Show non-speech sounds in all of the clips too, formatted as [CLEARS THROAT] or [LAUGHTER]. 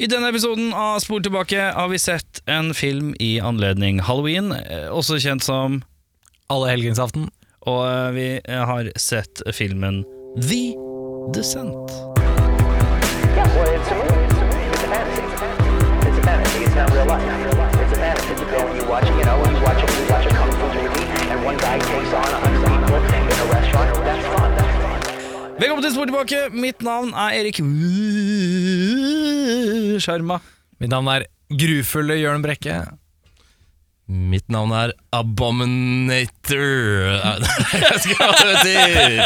I denne episoden av Spor tilbake har vi sett en film i anledning halloween, eh, også kjent som Alle helgensaften. Og eh, vi eh, har sett filmen The Descent. Velkommen til Spor tilbake. Mitt navn er Erik Sjarma. Mitt navn er grufulle Jørn Brekke. Mitt navn er Abominator. [LAUGHS] Jeg skal betyr.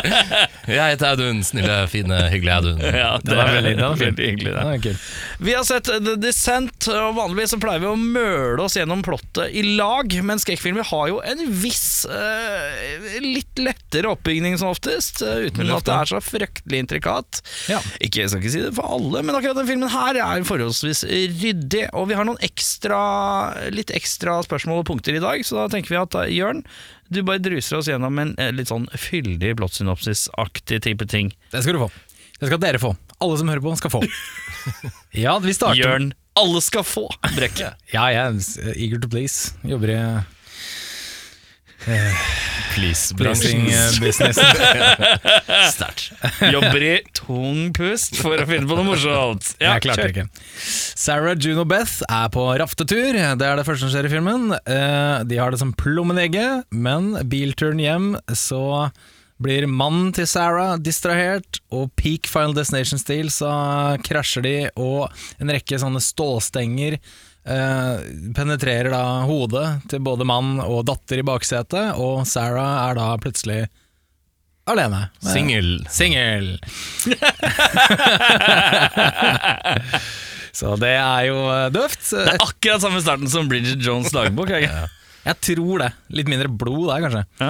Jeg heter Audun. Snille, fine, hyggelige Audun. Ja, Det var veldig, det var veldig hyggelig. Det. Det er. Vi har sett The Descent, og vanligvis så pleier vi å møle oss gjennom plottet i lag, men skrekkfilmer har jo en viss uh, litt lettere oppbygning som oftest, eh, uten at det er så fryktelig intrikat. Ja. Ikke, jeg skal ikke si det for alle, men akkurat denne filmen her er forholdsvis ryddig, og vi har noen ekstra, litt ekstra spørsmål og punkter i dag, så da tenker vi at eh, Jørn, du bare druser oss gjennom en eh, litt sånn fyldig plottsynopsis-aktig type ting. Det skal du få. Det skal dere få. Alle som hører på, skal få. [LAUGHS] Ja, vi starter Jørn, alle skal få brekke. [LAUGHS] Ja, jeg er eager to please. Jobber i Please-bransjen. pleasing eh, business. [LAUGHS] Sterkt. Jobber i tung pust for å finne på noe morsomt. Ja, jeg klarte kjør. ikke. Sarah Juno Beth er på raftetur. Det er det første som skjer i filmen. Eh, De har det som plommenegget, men bilturen hjem så blir mannen til Sarah distrahert, og peak Final Destination-stil så krasjer de, og en rekke sånne stålstenger eh, penetrerer da hodet til både mann og datter i baksetet, og Sarah er da plutselig alene. Singel. Singel. [LAUGHS] Så det er jo eh, døvt. Det er akkurat samme starten som Bridget Jones' dagbok. Jeg. Jeg tror det. Litt mindre blod der, kanskje. Ja.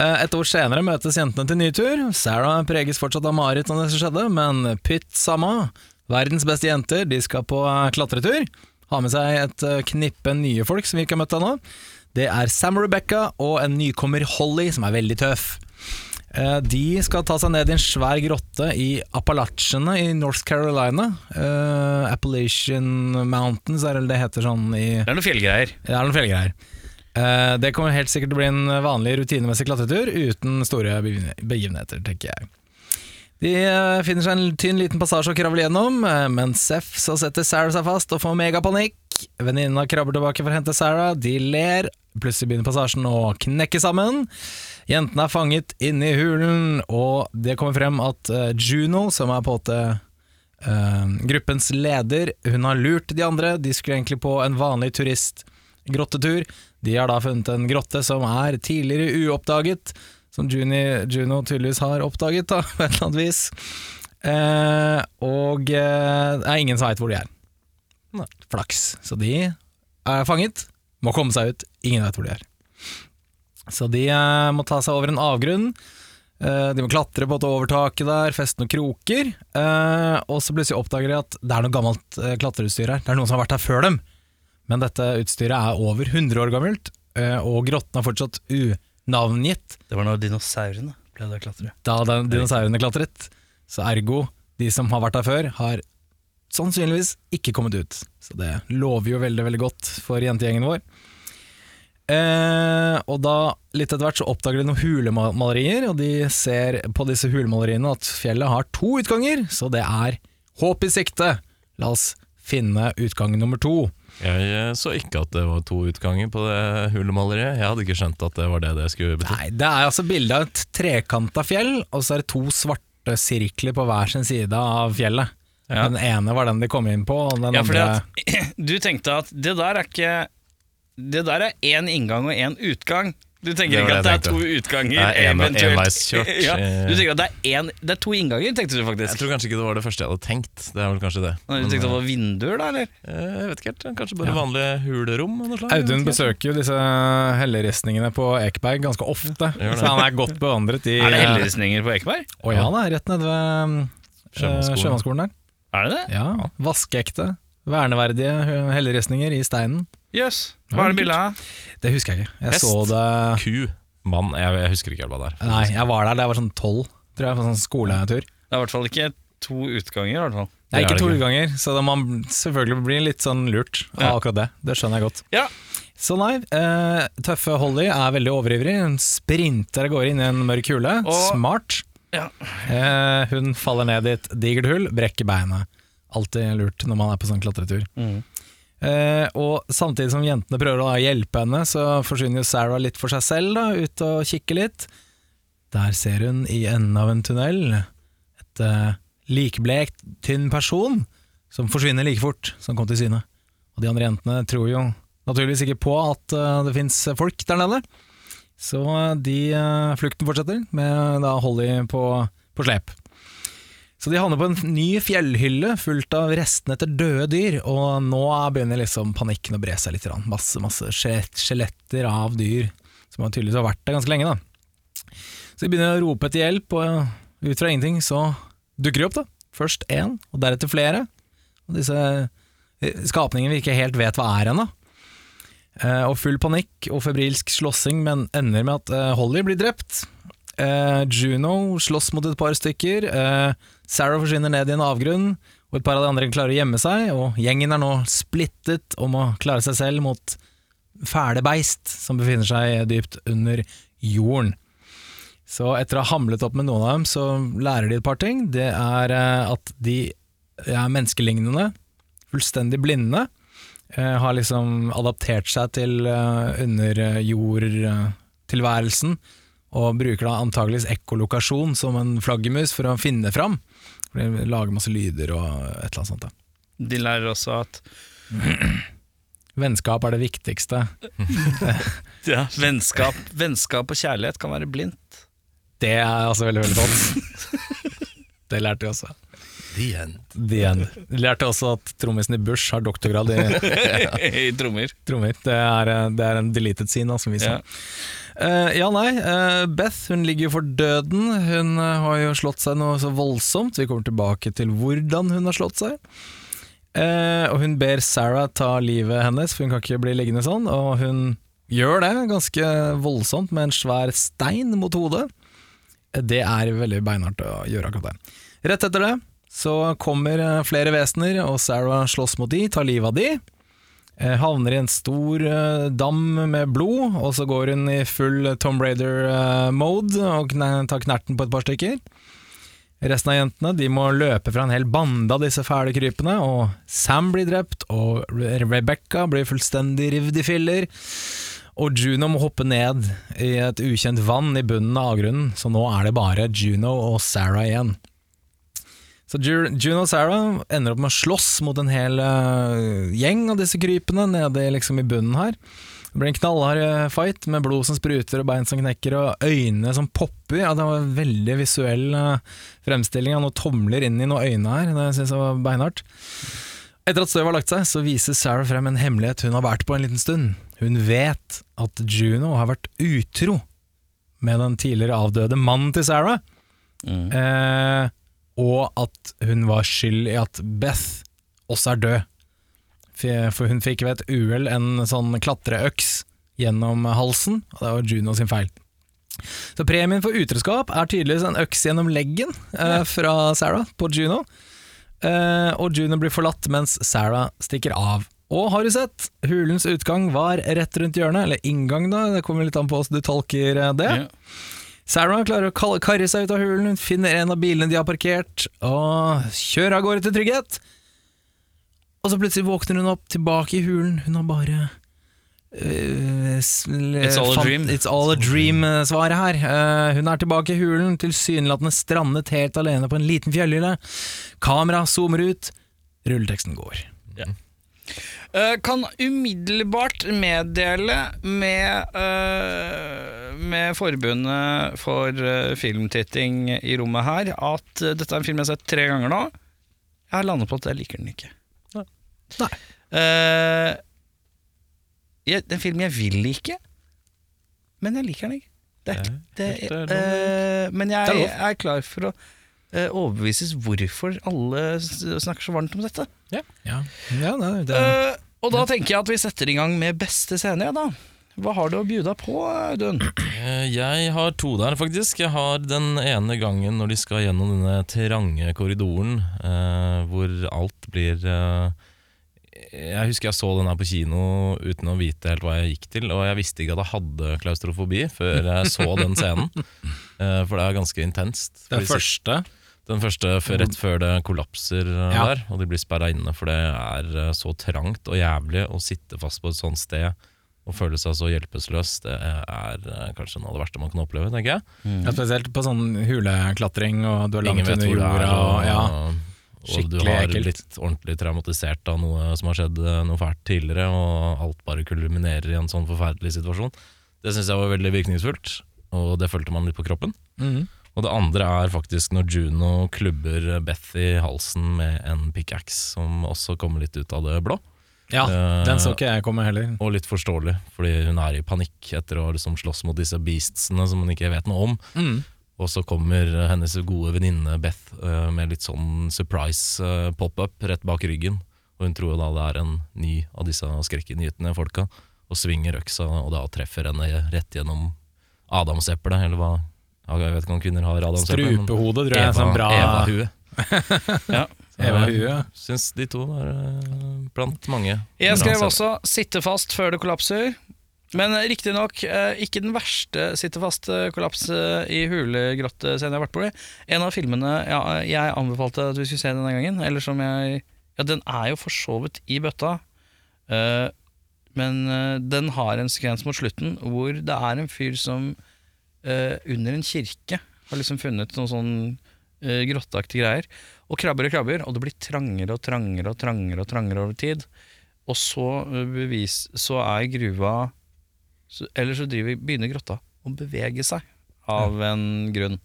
Eh, Et år senere møtes jentene til ny tur. Sarah preges fortsatt av mareritt om det som skjedde, men pytt samma. Verdens beste jenter de skal på eh, klatretur. Har med seg et eh, knippe nye folk som vi ikke har møtt ennå. Det er Sam Rebecca og en nykommer Holly, som er veldig tøff. Eh, De skal ta seg ned i en svær grotte i Appalachiene i North Carolina. Uh, Appalachian Mountains er det det heter sånn i Det er noen fjellgreier. det er noen fjellgreier. Uh, det kommer helt sikkert til å bli en vanlig rutinemessig klatretur uten store begivenheter, tenker jeg. De eh, finner seg en tynn liten passasje å kravle gjennom, eh, men Seff så setter Sarah seg fast og får megapanikk. Venninna krabber tilbake for å hente Sarah, de ler, plutselig begynner passasjen å knekke sammen. Jentene er fanget inne i hulen, og det kommer frem at eh, Juno, som er på åte eh, gruppens leder, hun har lurt de andre. De skulle egentlig på en vanlig turistgrottetur. De har da funnet en grotte som er tidligere uoppdaget, som Juni, Juno tydeligvis har oppdaget, da, [LAUGHS] på et eller annet vis. Eh, og eh, det er ingen som veit hvor de er. Flaks. Så de er fanget, må komme seg ut, ingen veit hvor de er. Så de eh, må ta seg over en avgrunn. Eh, de må klatre på et overtaket der, feste noen kroker. eh, og så plutselig oppdager de at det er noe gammelt uh, klatreutstyr her. Det er noen som har vært her før dem. Men dette utstyret er over 100 år gammelt, eh, og grotten er fortsatt unavngitt Det var når dinosaurene pleide å klatre. da den dinosaurene klatret. Så ergo, de som har vært der før, har sannsynligvis ikke kommet ut. Så det lover jo veldig, veldig godt for jentegjengen vår. Eh, og da, litt etter hvert, så oppdager de noen hulemalerier, og de ser på disse hulemaleriene at fjellet har to utganger, så det er håp i sikte. La oss finne utgang nummer to. Jeg eh, så ikke at det var to utganger på det hulemaleriet. Jeg hadde ikke skjønt at det var det det skulle bety. Nei, det er altså bilde av et trekanta fjell, og så er det to svarte sirkler på hver sin side av fjellet. Ja. Den ene var den de kom inn på, og den Ja, andre at [CLEARS THROAT] du tenkte at det der er ikke Det der er én inngang og én utgang. Du tenker ikke at det er to utganger, Det er en- eventuelt. enveiskjørt. [LAUGHS] Ja, du tenker at det er, en, det er to innganger, tenkte du faktisk. Jeg tror kanskje ikke det var det første jeg hadde tenkt. Det er vel kanskje det. Nei, Du tenkte det var vinduer, da, eller? Eh, Jeg vet ikke helt. Kanskje bare vanlige av noe slag. Audun besøker jo disse helleristningene på Ekeberg ganske ofte, så han er godt bevandret i Er det helleristninger på Ekeberg? Å ja da, rett nede ved eh, Sjømannsskolen. Sjømannsskolen der. Er det det? Ja, Vaskeekte, verneverdige helleristninger i steinen. Jøss. Hva er det bildet av? Det husker jeg ikke. Jeg Hest. så det Ku. Mann. Jeg, jeg husker ikke helt hva det er. Nei, jeg var der da jeg var sånn tolv, tror jeg, på sånn skoletur. Det er i hvert fall ikke to utganger, i hvert fall. Nei, ikke to utganger, så da man selvfølgelig blir litt sånn lurt av Ja. akkurat det. Det skjønner jeg godt. Ja. Så nei, eh, tøffe Holly er veldig overivrig. Hun sprinter av gårde inn i en mørk hule. Og- Smart. Ja. Eh, hun faller ned i et digert hull, brekker beinet. Alltid lurt når man er på sånn klatretur. Mm. Eh, og samtidig som jentene prøver å hjelpe henne, så forsvinner jo Sarah litt for seg selv, da, ut og kikker litt. Der ser hun i enden av en tunnel et eh, likblekt, tynn person som forsvinner like fort som kom til syne. Og de andre jentene tror jo naturligvis ikke på at uh, det fins folk der nede. Så de, uh, flukten fortsetter, med da Holly på, på slep. Så de havner på en ny fjellhylle fullt av restene etter døde dyr, og nå begynner liksom panikken å bre seg litt. Masse, masse skjeletter av dyr som tydeligvis har vært der ganske lenge. da. Så de begynner å rope etter hjelp, og ut fra ingenting så dukker de opp. da. Først én, og deretter flere. Og disse eh, skapningene vi ikke helt vet hva er ennå. Eh, og full panikk og febrilsk slåssing, men ender med at eh, Holly blir drept. Juno slåss mot et par stykker. Eh, Sarah forsvinner ned i en avgrunn, og et par av de andre klarer å gjemme seg. Og gjengen er nå splittet om å klare seg selv mot fæle beist som befinner seg dypt under jorden. Så etter å ha hamlet opp med noen av dem, så lærer de et par ting. Det er eh, at de er menneskelignende, fullstendig blinde. eh, Har liksom adaptert seg til eh, underjordtilværelsen, og bruker da antageligvis ekkolokasjon som en flaggermus for å finne fram. For de lager masse lyder og et eller annet sånt. Da. De lærer også at [CLEARS THROAT] Vennskap er det viktigste. [LAUGHS] ja, vennskap, vennskap og kjærlighet kan være blindt. Det er altså veldig, veldig godt. [LAUGHS] Det lærte vi også. The end. The end. Vi lærte også at trommisen i Bush har doktorgrad i [LAUGHS] I trommer. trommer. Det er, det er en deleted scene, som vi sa. Ja. Eh, ja, nei. Uh, Beth hun ligger for døden. Hun uh, har jo slått seg noe så voldsomt. Vi kommer tilbake til hvordan hun har slått seg. Og hun ber Sarah ta livet hennes, for hun kan ikke bli liggende sånn. Og hun gjør det ganske voldsomt med en svær stein mot hodet. Det er veldig beinhardt å gjøre akkurat det. Rett etter det så kommer flere vesener, og Sarah slåss mot de, tar livet av de. Eh, havner i en stor eh, dam med blod, og så går hun i full Tom Raider-mode og tar knerten på et par stykker. Resten av jentene de må løpe fra en hel bande av disse fæle krypene, og Sam blir drept, og Rebecca blir fullstendig rivd i filler. Og Juno må hoppe ned i et ukjent vann i bunnen av avgrunnen, så nå er det bare Juno og Sarah igjen. Så June og Sarah ender opp med å slåss mot en hel eh, gjeng av disse krypene nede liksom i bunnen her. Det blir en knallhard eh, fight med blod som spruter og bein som knekker og øyne som popper. Ja, det var en veldig visuell eh, fremstilling av noen tomler inn i noen øyne her. Det synes jeg var beinhardt. Etter at støvet har lagt seg, så viser Sarah frem en hemmelighet hun har vært på en liten stund. Hun vet at Juno har vært utro med den tidligere avdøde mannen til Sarah. Mm. Eh, og at hun var skyld i at Beth også er død. For hun fikk ved et uhell en sånn klatreøks gjennom halsen, og det var Juno sin feil. Så premien for utroskap er tydeligvis en øks gjennom leggen eh, fra Sarah på Juno. Eh, og Juno blir forlatt mens Sarah stikker av. Og har du sett? Hulens utgang var rett rundt hjørnet, eller inngang da, det kommer litt an på hvordan du tolker eh, det. Ja. Sarah klarer å karre seg ut av hulen, hun finner en av bilene de har parkert, og kjører av gårde til trygghet. Og så plutselig våkner hun opp tilbake i hulen. Hun har bare Uh, It's all a dream. It's all a dream-svaret her. Uh, hun er tilbake i hulen, tilsynelatende strandet helt alene på en liten fjellhylle. Kamera zoomer ut, rulleteksten går. Eh, kan umiddelbart meddele med, eh, med Forbundet for eh, filmtitting i rommet her at eh, dette er en film jeg har sett tre ganger nå. Jeg har landet på at jeg liker den ikke. Nei. Uh, jeg, det er en film jeg vil like, men jeg liker den ikke. Det er, det, er eh, men jeg, er jeg er klar for å uh, overbevises hvorfor alle snakker så varmt om dette. Ja, ja nei, det, Eh, og da tenker jeg at vi setter i gang med beste scene, ja, da. Hva har du å bjuda på, Audun? Eh, Jeg har to der, faktisk. Jeg har den ene gangen når de skal gjennom denne trange korridoren, eh, hvor alt blir eh, Jeg husker jeg så den her på kino uten å vite helt hva jeg gikk til, og jeg visste ikke at jeg hadde klaustrofobi før jeg så den scenen. [LAUGHS] Eh, for det er ganske intenst. Den første. Den første rett før det kollapser eh, Ja. der, og de blir sperra inne. For det er eh, så trangt og jævlig å sitte fast på et sånt sted og føle seg så hjelpeløs. Det er eh, kanskje noe av det verste man kan oppleve, tenker jeg. Ja, spesielt på sånn huleklatring, og du er langt Ingen vet under hvor det jorda. er, og, ja. og du har ekkelt. blitt ordentlig traumatisert av noe som har skjedd noe fælt tidligere, og alt bare kulminerer i en sånn forferdelig situasjon. Det syns jeg var veldig virkningsfullt, og det følte man litt på kroppen. Mhm. Og det andre er faktisk når Juno klubber Beth i halsen med en pickaxe, som også kommer litt ut av det blå. ja, uh, den så ikke jeg komme heller. Og litt forståelig, fordi hun er i panikk etter å liksom slåss mot disse beastsene som hun ikke vet noe om. Mm. Og så kommer eh, hennes gode venninne Beth uh, med litt sånn surprise uh, pop-up rett bak ryggen. Og hun tror jo da det er en ny av disse skrekkinngytende folka, og svinger øksa og da treffer henne rett gjennom adamseplet, eller hva Jeg vet ikke om kvinner har adamseple. men Strupehode, tror jeg. Eva, sånn bra Eva-hue. [LAUGHS] Ja. Eva-hue. jeg Syns de to var eh, blant mange. Jeg skrev også 'sitte fast før det kollapser'. Men riktignok eh, ikke den verste sitte fast-kollaps i hulegrottescenen jeg har vært på. En av filmene ja, jeg anbefalte at vi skulle se denne gangen, eller som jeg Ja, den er jo for så vidt i bøtta, eh, men eh, den har en sekvens mot slutten hvor det er en fyr som eh, under en kirke har liksom funnet noen sånn uh, grotteaktige greier, og krabber og krabber, og det blir trangere og trangere og trangere og trangere over tid. Og så, eh, bevis, så er gruva så, Eller så driver, begynner grotta å bevege seg av en grunn.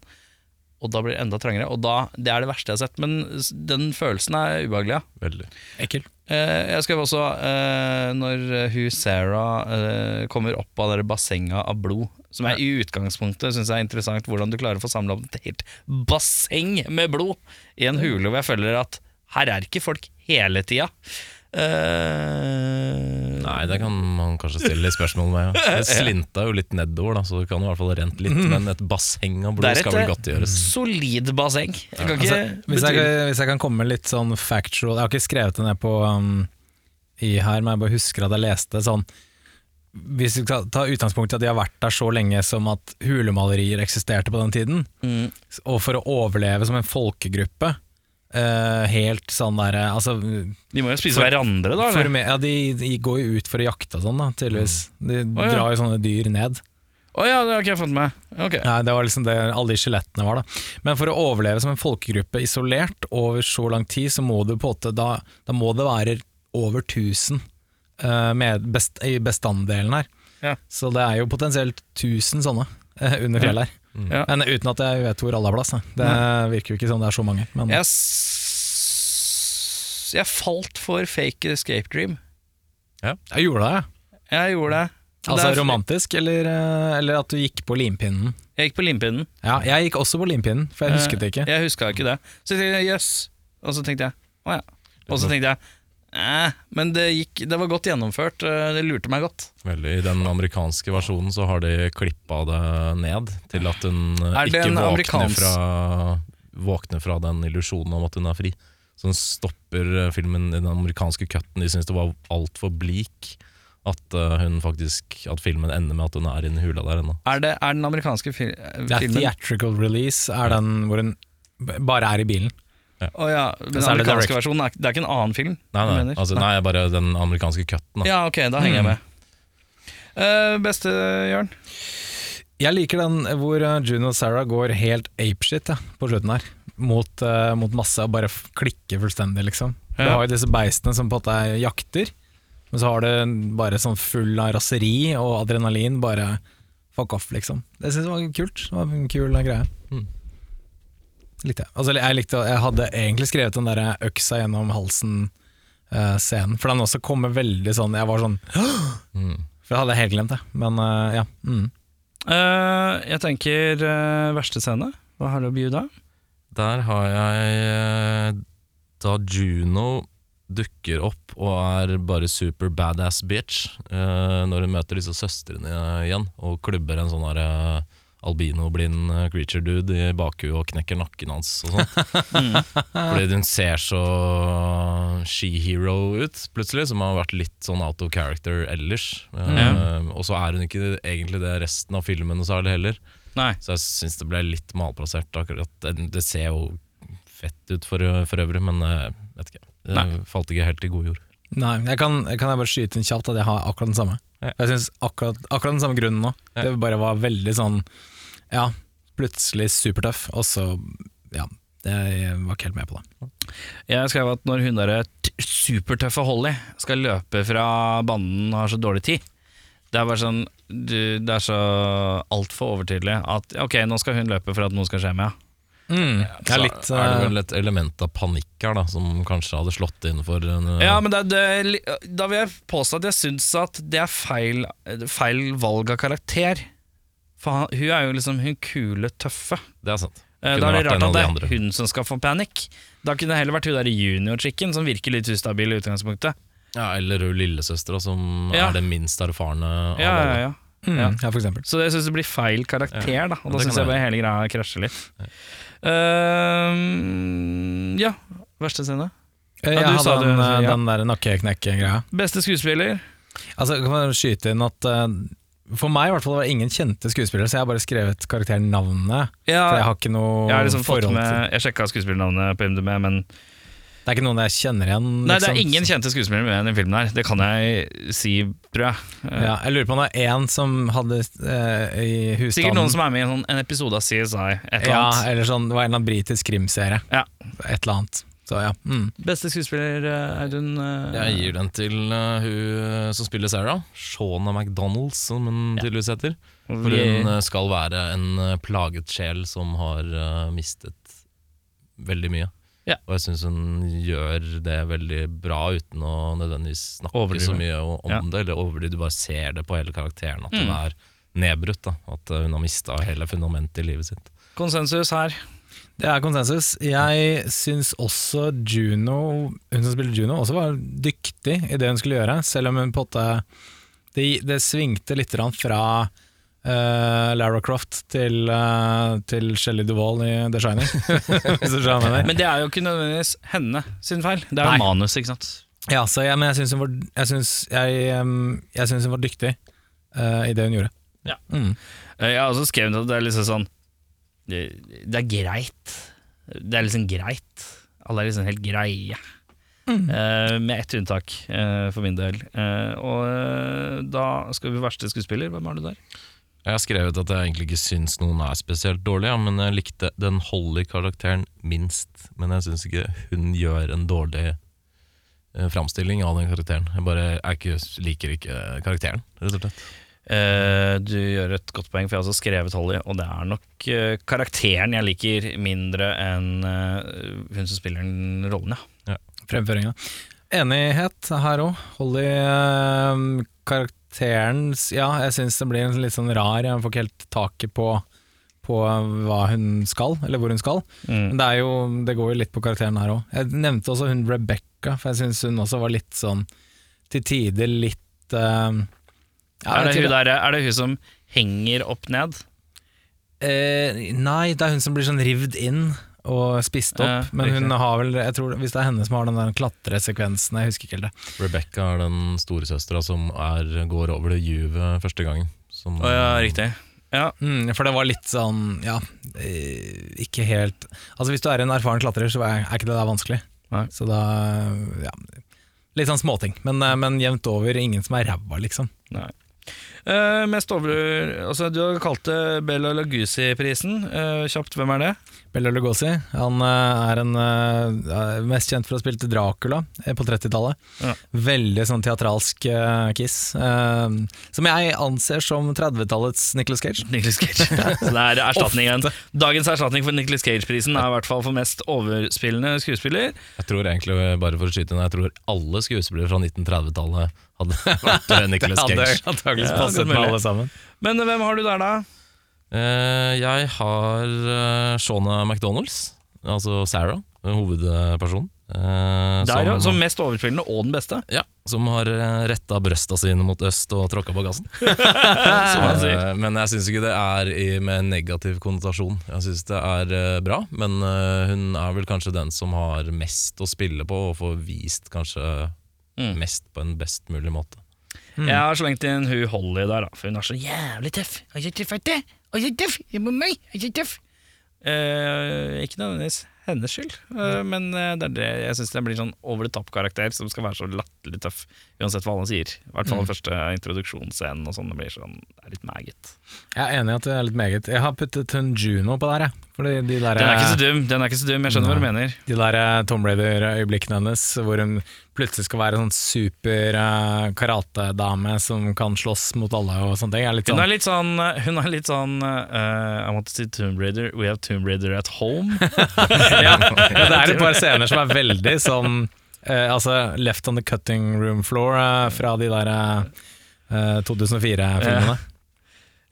Og da blir det enda trangere. Og da, Det er det verste jeg har sett, men den følelsen er ubehagelig. Ja. Veldig. Ekkel. Eh, jeg skrev også eh, når hun Sarah eh, kommer opp av det bassenget av blod. Som jeg i utgangspunktet syns er interessant, hvordan du klarer å få samla opp et helt basseng med blod i en hule hvor jeg føler at her er ikke folk hele tida. Eh, Nei, det kan man kanskje stille litt spørsmål med. [LAUGHS] Ja. Det slinta jo litt nedover, da, så det kan i hvert fall rent litt. Men et basseng av blod skal vel et godt gjøres. solid basseng. Jeg kan ikke Altså, hvis, jeg, hvis jeg kan komme litt sånn factual Jeg har ikke skrevet det ned på um, i her, men jeg bare husker at jeg leste sånn Hvis vi skal ta utgangspunkt i at de har vært der så lenge som at hulemalerier eksisterte på den tiden, Mm. og for å overleve som en folkegruppe eh, Helt sånn derre altså, De må jo spise For- hverandre, da. for, ja, de, de går jo ut for å jakte og sånn, da, tydeligvis. De oh, ja. drar jo sånne dyr ned. Å ja, det har ikke jeg fått med. okay. Nei, det var liksom det alle de skjelettene var, da. Men for å overleve som en folkegruppe isolert over så lang tid, så må du på åtte, Da, da må det være over 1000 uh, med best, i bestanddelen her. Ja. Så det er jo potensielt 1000 sånne uh, under fjellet her. Ja. Men uten at jeg vet hvor alle har plass. Det virker jo ikke som det er så mange. Men Jeg, jeg falt for fake escape dream. jeg gjorde det, ja. Jeg gjorde det. Altså Det romantisk, eller, eh, eller at du gikk på limpinnen? Jeg gikk på limpinnen. Ja, jeg gikk også på limpinnen, for jeg husket det ikke. Eh, Jeg huska ikke det. Så jeg tenkte jøss. Og så tenkte jeg å ja. Og så tenkte jeg eh, men det, gikk, det var godt gjennomført. eh, Det lurte meg godt. Veldig. I den amerikanske versjonen så har de klippa det ned til at hun eh, ikke våkner amerikansk- fra, våkner fra den illusjonen om at hun er fri. Så hun stopper eh, filmen i den amerikanske cutten. De syns det var altfor bleak. At, hun faktisk, at filmen ender med at hun er inni hula der ennå. Er det er den amerikanske filmen? Det er theatrical release, er den hvor hun bare er i bilen. Ja, Den er det amerikanske direct. versjonen er, det er ikke en annen film? Nei, du nei, mener? altså, nei, bare den amerikanske cutten. Da. Ja, ok, da henger jeg med. Eh, beste, Jørn? Jeg liker den hvor uh, June og Sarah går helt apeshit ja, på slutten her. Mot, eh, mot masse og bare f- klikker fullstendig, liksom. Du Ja. har jo disse beistene som på en måte er jakter, men så har du bare sånn full av raseri og adrenalin. Bare fuck off, liksom. Det synes jeg var kult. Det var en kul greie. Likte jeg. Altså, jeg, likte, jeg hadde egentlig skrevet den der øksa gjennom halsen-scenen, for den også kommer veldig sånn Jeg var sånn [GASPS] Mm. For det hadde jeg helt glemt, det. Men uh, ja. Mm. Uh, jeg tenker eh, verste scene. Hva har du å bjuda? Der har jeg eh, da Juno dukker opp og er bare super badass bitch eh, når hun møter disse søstrene igjen og klubber en sånn herre eh, albino-blind eh, creature dude i bakhuet og knekker nakken hans og sånn. [LAUGHS] Fordi hun ser så she-hero ut, plutselig, som har vært litt sånn out of character ellers. Eh, Og så er hun ikke egentlig det resten av filmen noe særlig heller. Nei. Så jeg syns det ble litt malplassert. akkurat Det, det ser jo fett ut for, for øvrig, men jeg vet ikke. Det Nei. falt ikke helt i god jord. Nei, jeg kan, kan jeg bare skyte inn kjapt at jeg har akkurat den samme. Ja. Jeg synes akkurat, akkurat den samme grunnen nå. Ja. Det bare var veldig sånn Ja, plutselig supertøff, og så Ja, jeg var ikke helt med på det. Jeg skrev at når hun derre supertøffe Holly skal løpe fra banden og har så dårlig tid Det er bare sånn du, Det er så altfor overtydelig at ok, nå skal hun løpe for at noe skal skje med henne. Mm, det Så er litt er det eh, vel et element av panikk her, da, som kanskje hadde slått inn for en eh, Ja, men det, det, Da vil jeg påstå at jeg syns at det er feil, feil valg av karakter. For han, hun er jo liksom hun kule, tøffe. Det er sant. Eh, Da er det rart at det er hun som skal få panikk. Da kunne det heller vært hun der junior-chicken som virker litt ustabil i utgangspunktet. Ja, eller hun lillesøstera, som Ja. er det minst erfarne av Ja, ja, alle. ja. mm, ja. ja, for eksempel. Så jeg syns det blir feil karakter, da. Og da syns jeg bare hele greia krasjer litt. Uh, ja, verste scene. Jeg Ja, du hadde sa den, eh, ja. den der nakkeknekke-greia. Beste skuespiller. Altså, kan man skyte inn at eh, For meg i hvert fall var det ingen kjente skuespillere, så jeg har bare skrevet karakternavnet. For jeg har ikke noe jeg har liksom fått forhold med til Jeg sjekka skuespillernavnet på IMDb, men Det er ikke noen jeg kjenner igjen. Nei, det er liksom. ingen kjente skuespillere med i den filmen her. Det kan jeg si, tror jeg. Ja, jeg lurer på om det er én som hadde eh, i husstanden Sikkert noen som er med i en, sånn, en episode av CSI. Et eller Ja, eller sånn, det var en eller annen britisk krimserie. Ja. Et eller annet. Så ja. Mm. Beste skuespiller, eh, Audun? Uh, Jeg gir den til uh, hun som spiller Sarah, Shauna McDonalds, som hun tydeligvis heter. For hun uh, skal være en plaget sjel som har mistet veldig mye. Ja. Og jeg syns hun gjør det veldig bra uten å nødvendigvis snakke Overdrive. så mye om Ja. det. Eller overdrive, du bare ser det på hele karakteren, at hun Mm. er nedbrutt. Da. At hun har mista hele fundamentet i livet sitt. Konsensus her. Det er konsensus. Jeg syns også Juno, hun som spiller Juno, også var dyktig i det hun skulle gjøre, selv om hun på en Det, det svingte litt fra Uh, Lara Croft til, uh, til Shelley Duvall i The Shining. [LAUGHS] Men det er jo ikke nødvendigvis henne sin feil. Det er Nei. jo manus, ikke sant. Ja, så jeg, men jeg syns hun, syns hun var dyktig uh, i det hun gjorde. Ja. Mm. Jeg har også skrevet at det er liksom sånn Det, det er greit. Det er liksom greit. Alle er liksom helt greie. Eh, med ett unntak, uh, for min del. Uh, og da skal vi verste skuespiller. Hvem har du der? Jeg har skrevet at jeg egentlig ikke syns noen er spesielt dårlig, ja, men jeg likte den Holly-karakteren minst. Men jeg syns ikke hun gjør en dårlig framstilling av den karakteren. Jeg bare jeg ikke, liker ikke karakteren, rett og slett. Eh, du gjør et godt poeng, for jeg har også skrevet Holly, og det er nok eh, karakteren jeg liker mindre enn eh, hun som spiller den rollen, ja. Fremføringa. Enighet her òg. Holly eh, karakteren Ja, jeg syns det blir litt sånn rar Jeg får ikke helt taket på, på hva hun skal, eller hvor hun skal. Mm. Men det, er jo, det går jo litt på karakteren her òg. Jeg nevnte også hun Rebecca, for jeg syns hun også var litt sånn til tider litt eh, ja, er, det hun der, er det hun som henger opp ned? Eh, nei, det er hun som blir sånn rivd inn og spist opp. Ja, men hun har vel jeg tror, Hvis det er henne som har den der klatresekvensen, jeg husker ikke helt det. Rebecca er den storesøstera som er, går over det juvet første gangen. Som, Å ja, riktig. Ja. Mm, for det var litt sånn Ja, eh, ikke helt Altså Hvis du er en erfaren klatrer, så er, er ikke det der vanskelig. Nei. Så da Ja. Litt sånn småting, men, eh, men jevnt over ingen som er ræva, liksom. Nei. Eh, mest over altså, Du har kalt det Bella Lugosi-prisen. Uh, kjapt, hvem er det? Bella Lugosi han eh, er en, mest kjent for å ha spilt Dracula på 30-tallet. Ja. Veldig sånn teatralsk kiss. som jeg anser som 30-tallets Nicholas Cage. Nicolas Cage. [LAUGHS] Så det er erstatningen. Dagens erstatning for Nicholas Cage-prisen er i hvert fall for mest overspillende skuespiller. Jeg tror egentlig, bare for å skyte inn, jeg tror alle skuespillere fra 1930-tallet hadde [LAUGHS] vært Nicholas Cage. Det hadde antakeligvis Ja, passet med alle sammen. Men eh, hvem har du der, da? Eh, jeg har uh, Shauna McDonalds, altså Sarah, hovedpersonen. Eh, Der, ja, som mest overspillende og den beste. Ja, som har eh, retta brøsta sine mot øst og tråkka på gassen. [LAUGHS] Som man sier. Eh, men jeg syns ikke det er i, med negativ konnotasjon. Jeg syns det er eh, bra, men eh, hun er vel kanskje den som har mest å spille på, og får vist kanskje Mm. mest på en best mulig måte. Jeg har slengt inn hun Holly der, da, for hun er så jævlig tøff. Er så tøff? Er så tøff? Jeg må meg, er så tøff. Eh, ikke nødvendigvis hennes skyld, eh, men eh, det er det jeg syns det blir sånn over the top-karakter som skal være så latterlig tøff, uansett hva han sier. I hvert fall den første introduksjonsscenen og sånn. Det blir sånn, det er litt meget. Jeg er enig i at det er litt meget. Jeg har puttet hun Juno på der, jeg. De der, Den er ikke så dum, den er ikke så dum, jeg skjønner hva du mener. De der eh, Tom Raider-øyeblikkene hennes, hvor hun plutselig skal være sånn super eh, karatedame som kan slåss mot alle og sånne ting. Er Hun sånn, er litt sånn, hun er litt sånn uh, I want to see Tomb Raider, we have Tomb Raider at home. [LAUGHS] [LAUGHS] ja, det er et par scener som er veldig sånn uh, Altså Left on the cutting room floor eh, fra de der eh, 2004-filmene.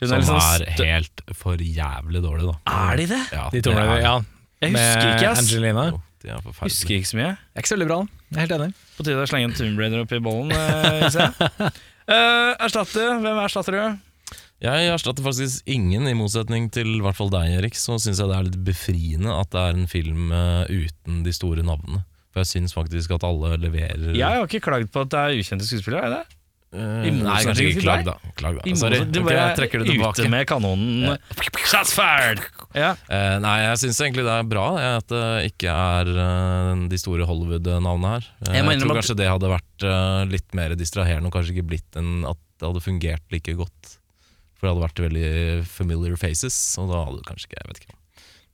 Hun er, som sånn er helt for jævlig dårlig, da. er de det? Ja, De det er- ja. Jeg husker med ikke, ass. Angelina. Jo, de er Husker ikke så mye. Jeg er ikke så veldig bra. Jeg er helt enig. På tide å slenge en Tomb Raider opp i bollen, eh. [LAUGHS] Eh, erstatte, hvem erstatter du? Jeg erstatter faktisk ingen, i motsetning til i hvert fall deg, Erik. Så syns jeg det er litt befriende at det er en film uh, uten de store navnene. For jeg syns faktisk at alle leverer Jeg har ikke klagd på at det er ukjente skuespillere, er det? Eh, I Nei, kanskje ikke klag, da. Klag, da. Sorry. Du bare okay, trekker det tilbake. ute med kanonen. Shots fired! Ja. Uh, nei, jeg syns egentlig det er bra at det ikke er uh, de store Hollywood-navnene her. Eh, Jeg jeg, tror kanskje det hadde vært eh, litt mer distraherende og kanskje ikke blitt enn at det hadde fungert like godt. For det hadde vært veldig familiar faces, og da hadde det kanskje ikke Jeg vet ikke.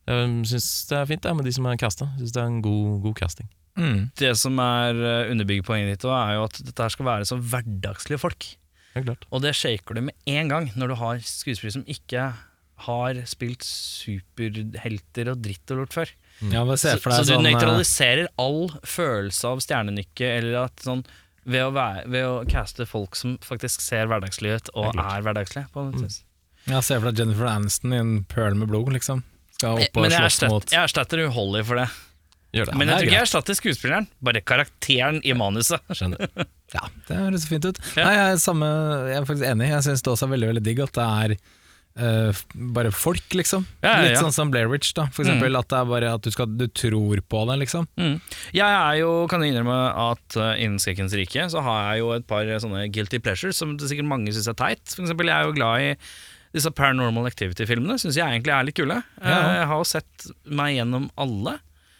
Jeg syns det er fint det, med de som er casta. Syns det er en god, god casting. Mm. Det som er underbygger poenget ditt, er jo at dette her skal være så hverdagslige folk. Ja, klart. Og det shaker du med en gang når du har skuespillere som ikke har spilt superhelter og dritt og lort før. Ja, men se Så, for så deg du sånn eh, nøytraliserer all følelse av stjernenykke eller at sånn ved å, være, ved å caste folk som faktisk ser hverdagslige ut og er er hverdagslige. På en måte. Ja, se for deg Jennifer Aniston i en pøl med blod, liksom. Skal opp og slåss erstatter, mot jeg erstatter Holly for det. Gjør det. Men jeg tror ikke jeg erstatter skuespilleren, bare karakteren i manuset. Skjønner. [LAUGHS] Ja, det høres fint ut. Ja. Nei, jeg, er samme, jeg er faktisk enig. Jeg syns det også er veldig veldig digg at det er uh, bare folk, liksom. Ja, ja, Litt sånn som Blair Witch, da. For eksempel at det er bare at du, skal, du tror på det, liksom. Mm. Jeg er jo, kan jeg innrømme at uh, innen Skrekkens rike så har jeg jo et par eh, sånne guilty pleasures som det sikkert mange syns er teit. For eksempel, jeg er jo glad i disse Paranormal Activity-filmene. Syns jeg egentlig er litt kule. Eh, Ja. Jeg har jo sett meg gjennom alle.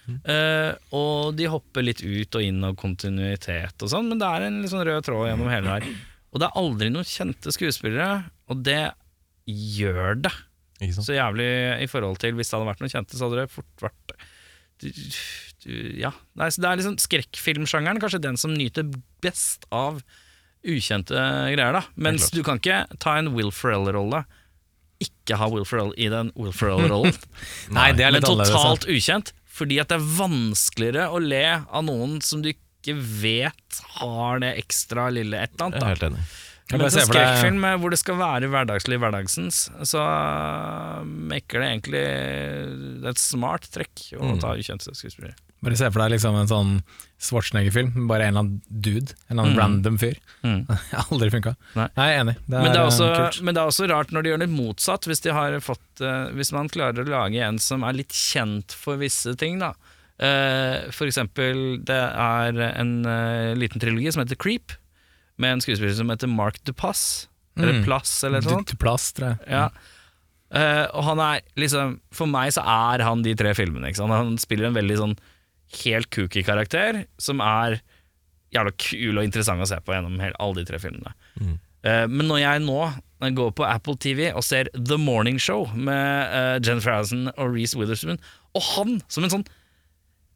Eh, og de hopper litt ut og inn av kontinuitet og sånn, men det er en sånn rød tråd gjennom hele her. Og det er aldri noen kjente skuespillere, og det gjør det så jævlig i forhold til hvis det hadde vært noen kjente, så hadde det fort vært du, du, Ja. Nei, så det er liksom skrekkfilmsjangeren, kanskje den som nyter best av ukjente greier, da. Mens du kan ikke ta en Will Ferrell-rolle, ikke ha Will Ferrell i den Will Ferrell-rollen, [LAUGHS] Nei, det er men litt annerledes. totalt ukjent. Fordi at det er vanskeligere å le av noen som du ikke vet har det ekstra lille et eller Jeg annet. er Da. helt enig. Jeg Men bare til ser for deg- skrekkfilm eh, hvor det skal være hverdagslig hverdagsens, så maker mekker det egentlig Det er et smart trekk å Mm. ta ukjente skuespillere. Bare se for deg liksom en sånn Schwarzenegger-film, bare en eller annen dude. En eller annen Mm. random fyr. Mm. [LAUGHS] Aldri funka. Nei. jeg er enig. Det er, Men, det er også, kult. men det er også rart når de gjør det motsatt, hvis, de har fått, uh, hvis man klarer å lage en som er litt kjent for visse ting. Da. Uh, for eksempel, det er en uh, liten trilogi som heter Creep, med en skuespiller som heter Mark Dupass. Eller Mm. Plass, eller noe sånt. Duplass, tror jeg. Ja. Og han er liksom For meg så er han de tre filmene. Ikke sant? Han spiller en veldig sånn helt kooky karakter, som er jævla kul og interessant å se på gjennom hele, alle de tre filmene. Mm. Eh, men når jeg nå når jeg går på Apple TV og ser The Morning Show med uh, Jennifer Aniston og Reece Witherspoon, og han som en sånn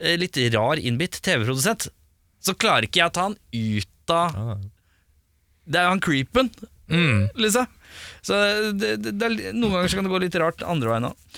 eh, litt rar innbitt TV-produsent, så klarer ikke jeg å ta han ut av Ja, Det er han creepen, Mm. liksom. Så det, det, det er, noen ganger så kan det gå litt rart andre veien òg.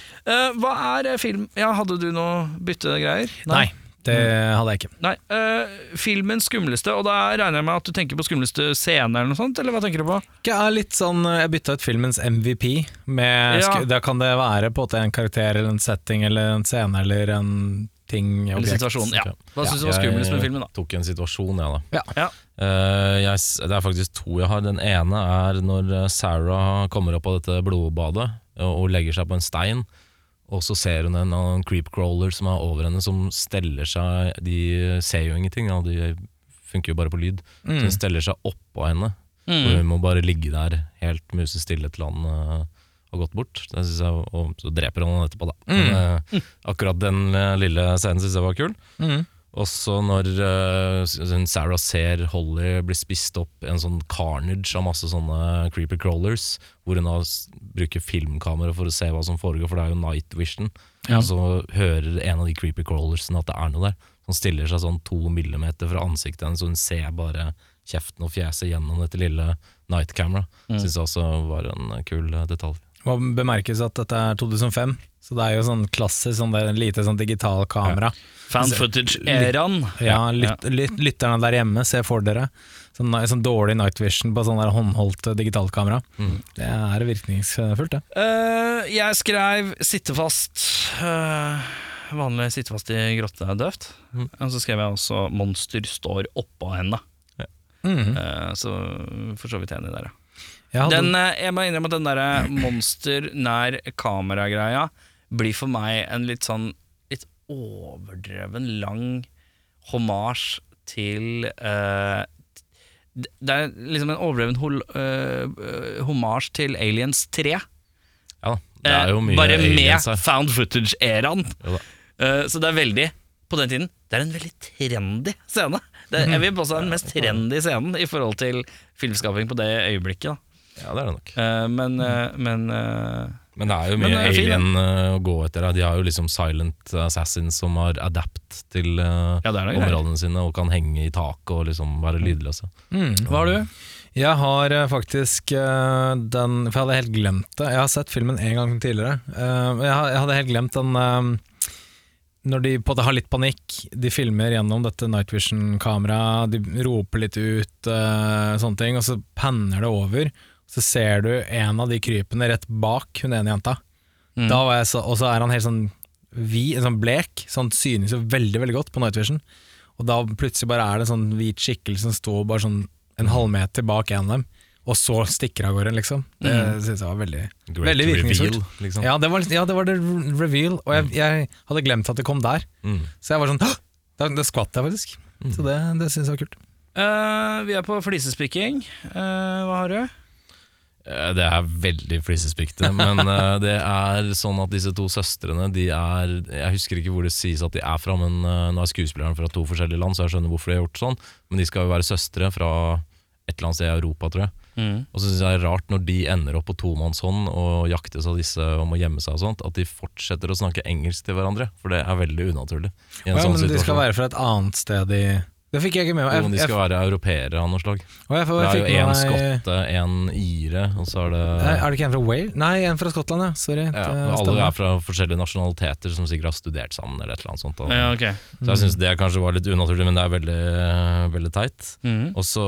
hva er eh, film Ja, hadde du noe byttegreier? Nei, det hadde jeg ikke. Nei. uh, filmens skumleste, og da regner jeg med at du tenker på skumleste scene eller noe sånt, eller hva tenker du på? Jeg er litt sånn, jeg bytta ut filmens MVP. Med, Ja. sku- Da kan det være på en karakter eller en setting eller en scene eller en ting, Eller situasjon. Ja. Hva Ja. syns du var skumlest med filmen, da? Jeg tok en situasjon, jeg, da. Ja. Ja. Eh, jeg, det er faktisk to jeg har. Den ene er når eh, Sarah kommer opp av dette blodbadet og, og legger seg på en stein. Og så ser hun en, en creepcrawler som er over henne, som steller seg De ser jo ingenting, ja, de funker jo bare på lyd. Så hun steller seg oppå henne. Og hun må bare ligge der helt musestille til han uh, har gått bort. Jeg, og så dreper han henne etterpå, da. Men, uh, akkurat den lille scenen syns jeg var kul. Mhm. Også når uh, Sarah ser Holly bli spist opp en sånn carnage av masse sånne creepy crawlers, hvor hun bruker filmkamera for å se hva som foregår, for det er jo night vision. Ja. Og så hører en av de creepy crawlersene at det er noe der. Som stiller seg sånn to millimeter fra ansiktet hennes, så hun ser bare kjeften og fjeset gjennom dette lille night camera. Mm. Syns jeg også var en kul eh, detalj. Må bemerkes at dette er 2005, så det er jo sånn klassisk sånn er en lite sånn digital kamera. Fan footage-æraen. Ja, lyt, lyt, lytterne der hjemme, se for dere sånn, sånn dårlig night vision på sånn der håndholdt eh, digitalkamera. Mm. Det er virkningsfullt, det. Uh, jeg skrev 'sitte fast'. Uh, vanlig 'sitte fast i grotte er døvt'. Mm. Og så skrev jeg også 'monster står oppå henne'. Mhm. Uh, så for så vidt enig der, ja. Hadde- Den, eh, jeg må innrømme at den derre monster nær kamera-greia blir for meg en litt sånn litt overdreven lang hommage til uh, Det er liksom en overdreven hol, uh, hommage til Aliens 3. Ja det er jo mye uh, Bare med aliens her. found footage-æraen. Eh, så det er veldig På den tiden Det er en veldig trendy scene. Det jeg vil påstå den mest trendy scenen i forhold til filmskaping på det øyeblikket. Da. Ja, det er det nok. Eh, men eh, men eh, Men det er jo Men mye det er fin, alien eh, å gå etter. her. De har jo liksom silent assassins som har adapt til eh, Ja, det er noe greier. områdene sine og kan henge i taket og liksom være lydløse. Mm. Hva har du? Jeg har eh, faktisk eh, den For jeg hadde helt glemt det. Jeg har sett filmen en gang tidligere. Eh, jeg, ha- jeg hadde helt glemt den eh, Når de på det har litt panikk, de filmer gjennom dette night vision-kameraet, de roper litt ut, eh, sånne ting, og så panner det over. Så ser du en av de krypene rett bak hun ene jenta. Mm. Da var jeg så, og så er han helt sånn vid, sånn blek, sånn synes jo veldig veldig godt på night vision. Og da plutselig bare er det en sånn hvit skikkelse som står bare sånn en halvmeter bak en av dem, og så stikker av gårde, liksom. Det Mm. synes jeg var veldig Great Veldig virkningsfullt. liksom. Ja, det var, ja, det var det reveal, og jeg, jeg hadde glemt at det kom der. Mm. Så jeg var sånn «Hå!» Da, da skvatt jeg faktisk. Så det, det synes jeg var kult. Uh, vi er på flisespikking. Uh, hva har du? Eh, Det er veldig flisespikkete, men eh, [LAUGHS] det er sånn at disse to søstrene de er Jeg husker ikke hvor det sies at de er fra, men eh, nå er skuespillerne fra to forskjellige land, så jeg skjønner hvorfor de har gjort sånn. Men de skal jo være søstre fra et eller annet sted i Europa, tror jeg. Og så syns jeg det er rart når de ender opp på tomannshånd og jaktes av disse om å gjemme seg og sånt, at de fortsetter å snakke engelsk til hverandre. For det er veldig unaturlig. I en Ja, sånn men de skal være fra et annet sted i Det fikk jeg ikke med meg. Om de skal være europeere av noe slag. jeg, og jeg, Det er jo én skotte, én ire, og så er det Nei, Er det ikke en fra Wales? Nei, en fra Skottland, ja. Sorry. ja, Alle er fra forskjellige nasjonaliteter som sikkert har studert sammen. Eller et eller annet sånt Og, Ja, okay. Så jeg syns det kanskje var litt unaturlig, men det er veldig, veldig teit. Mhm. Og så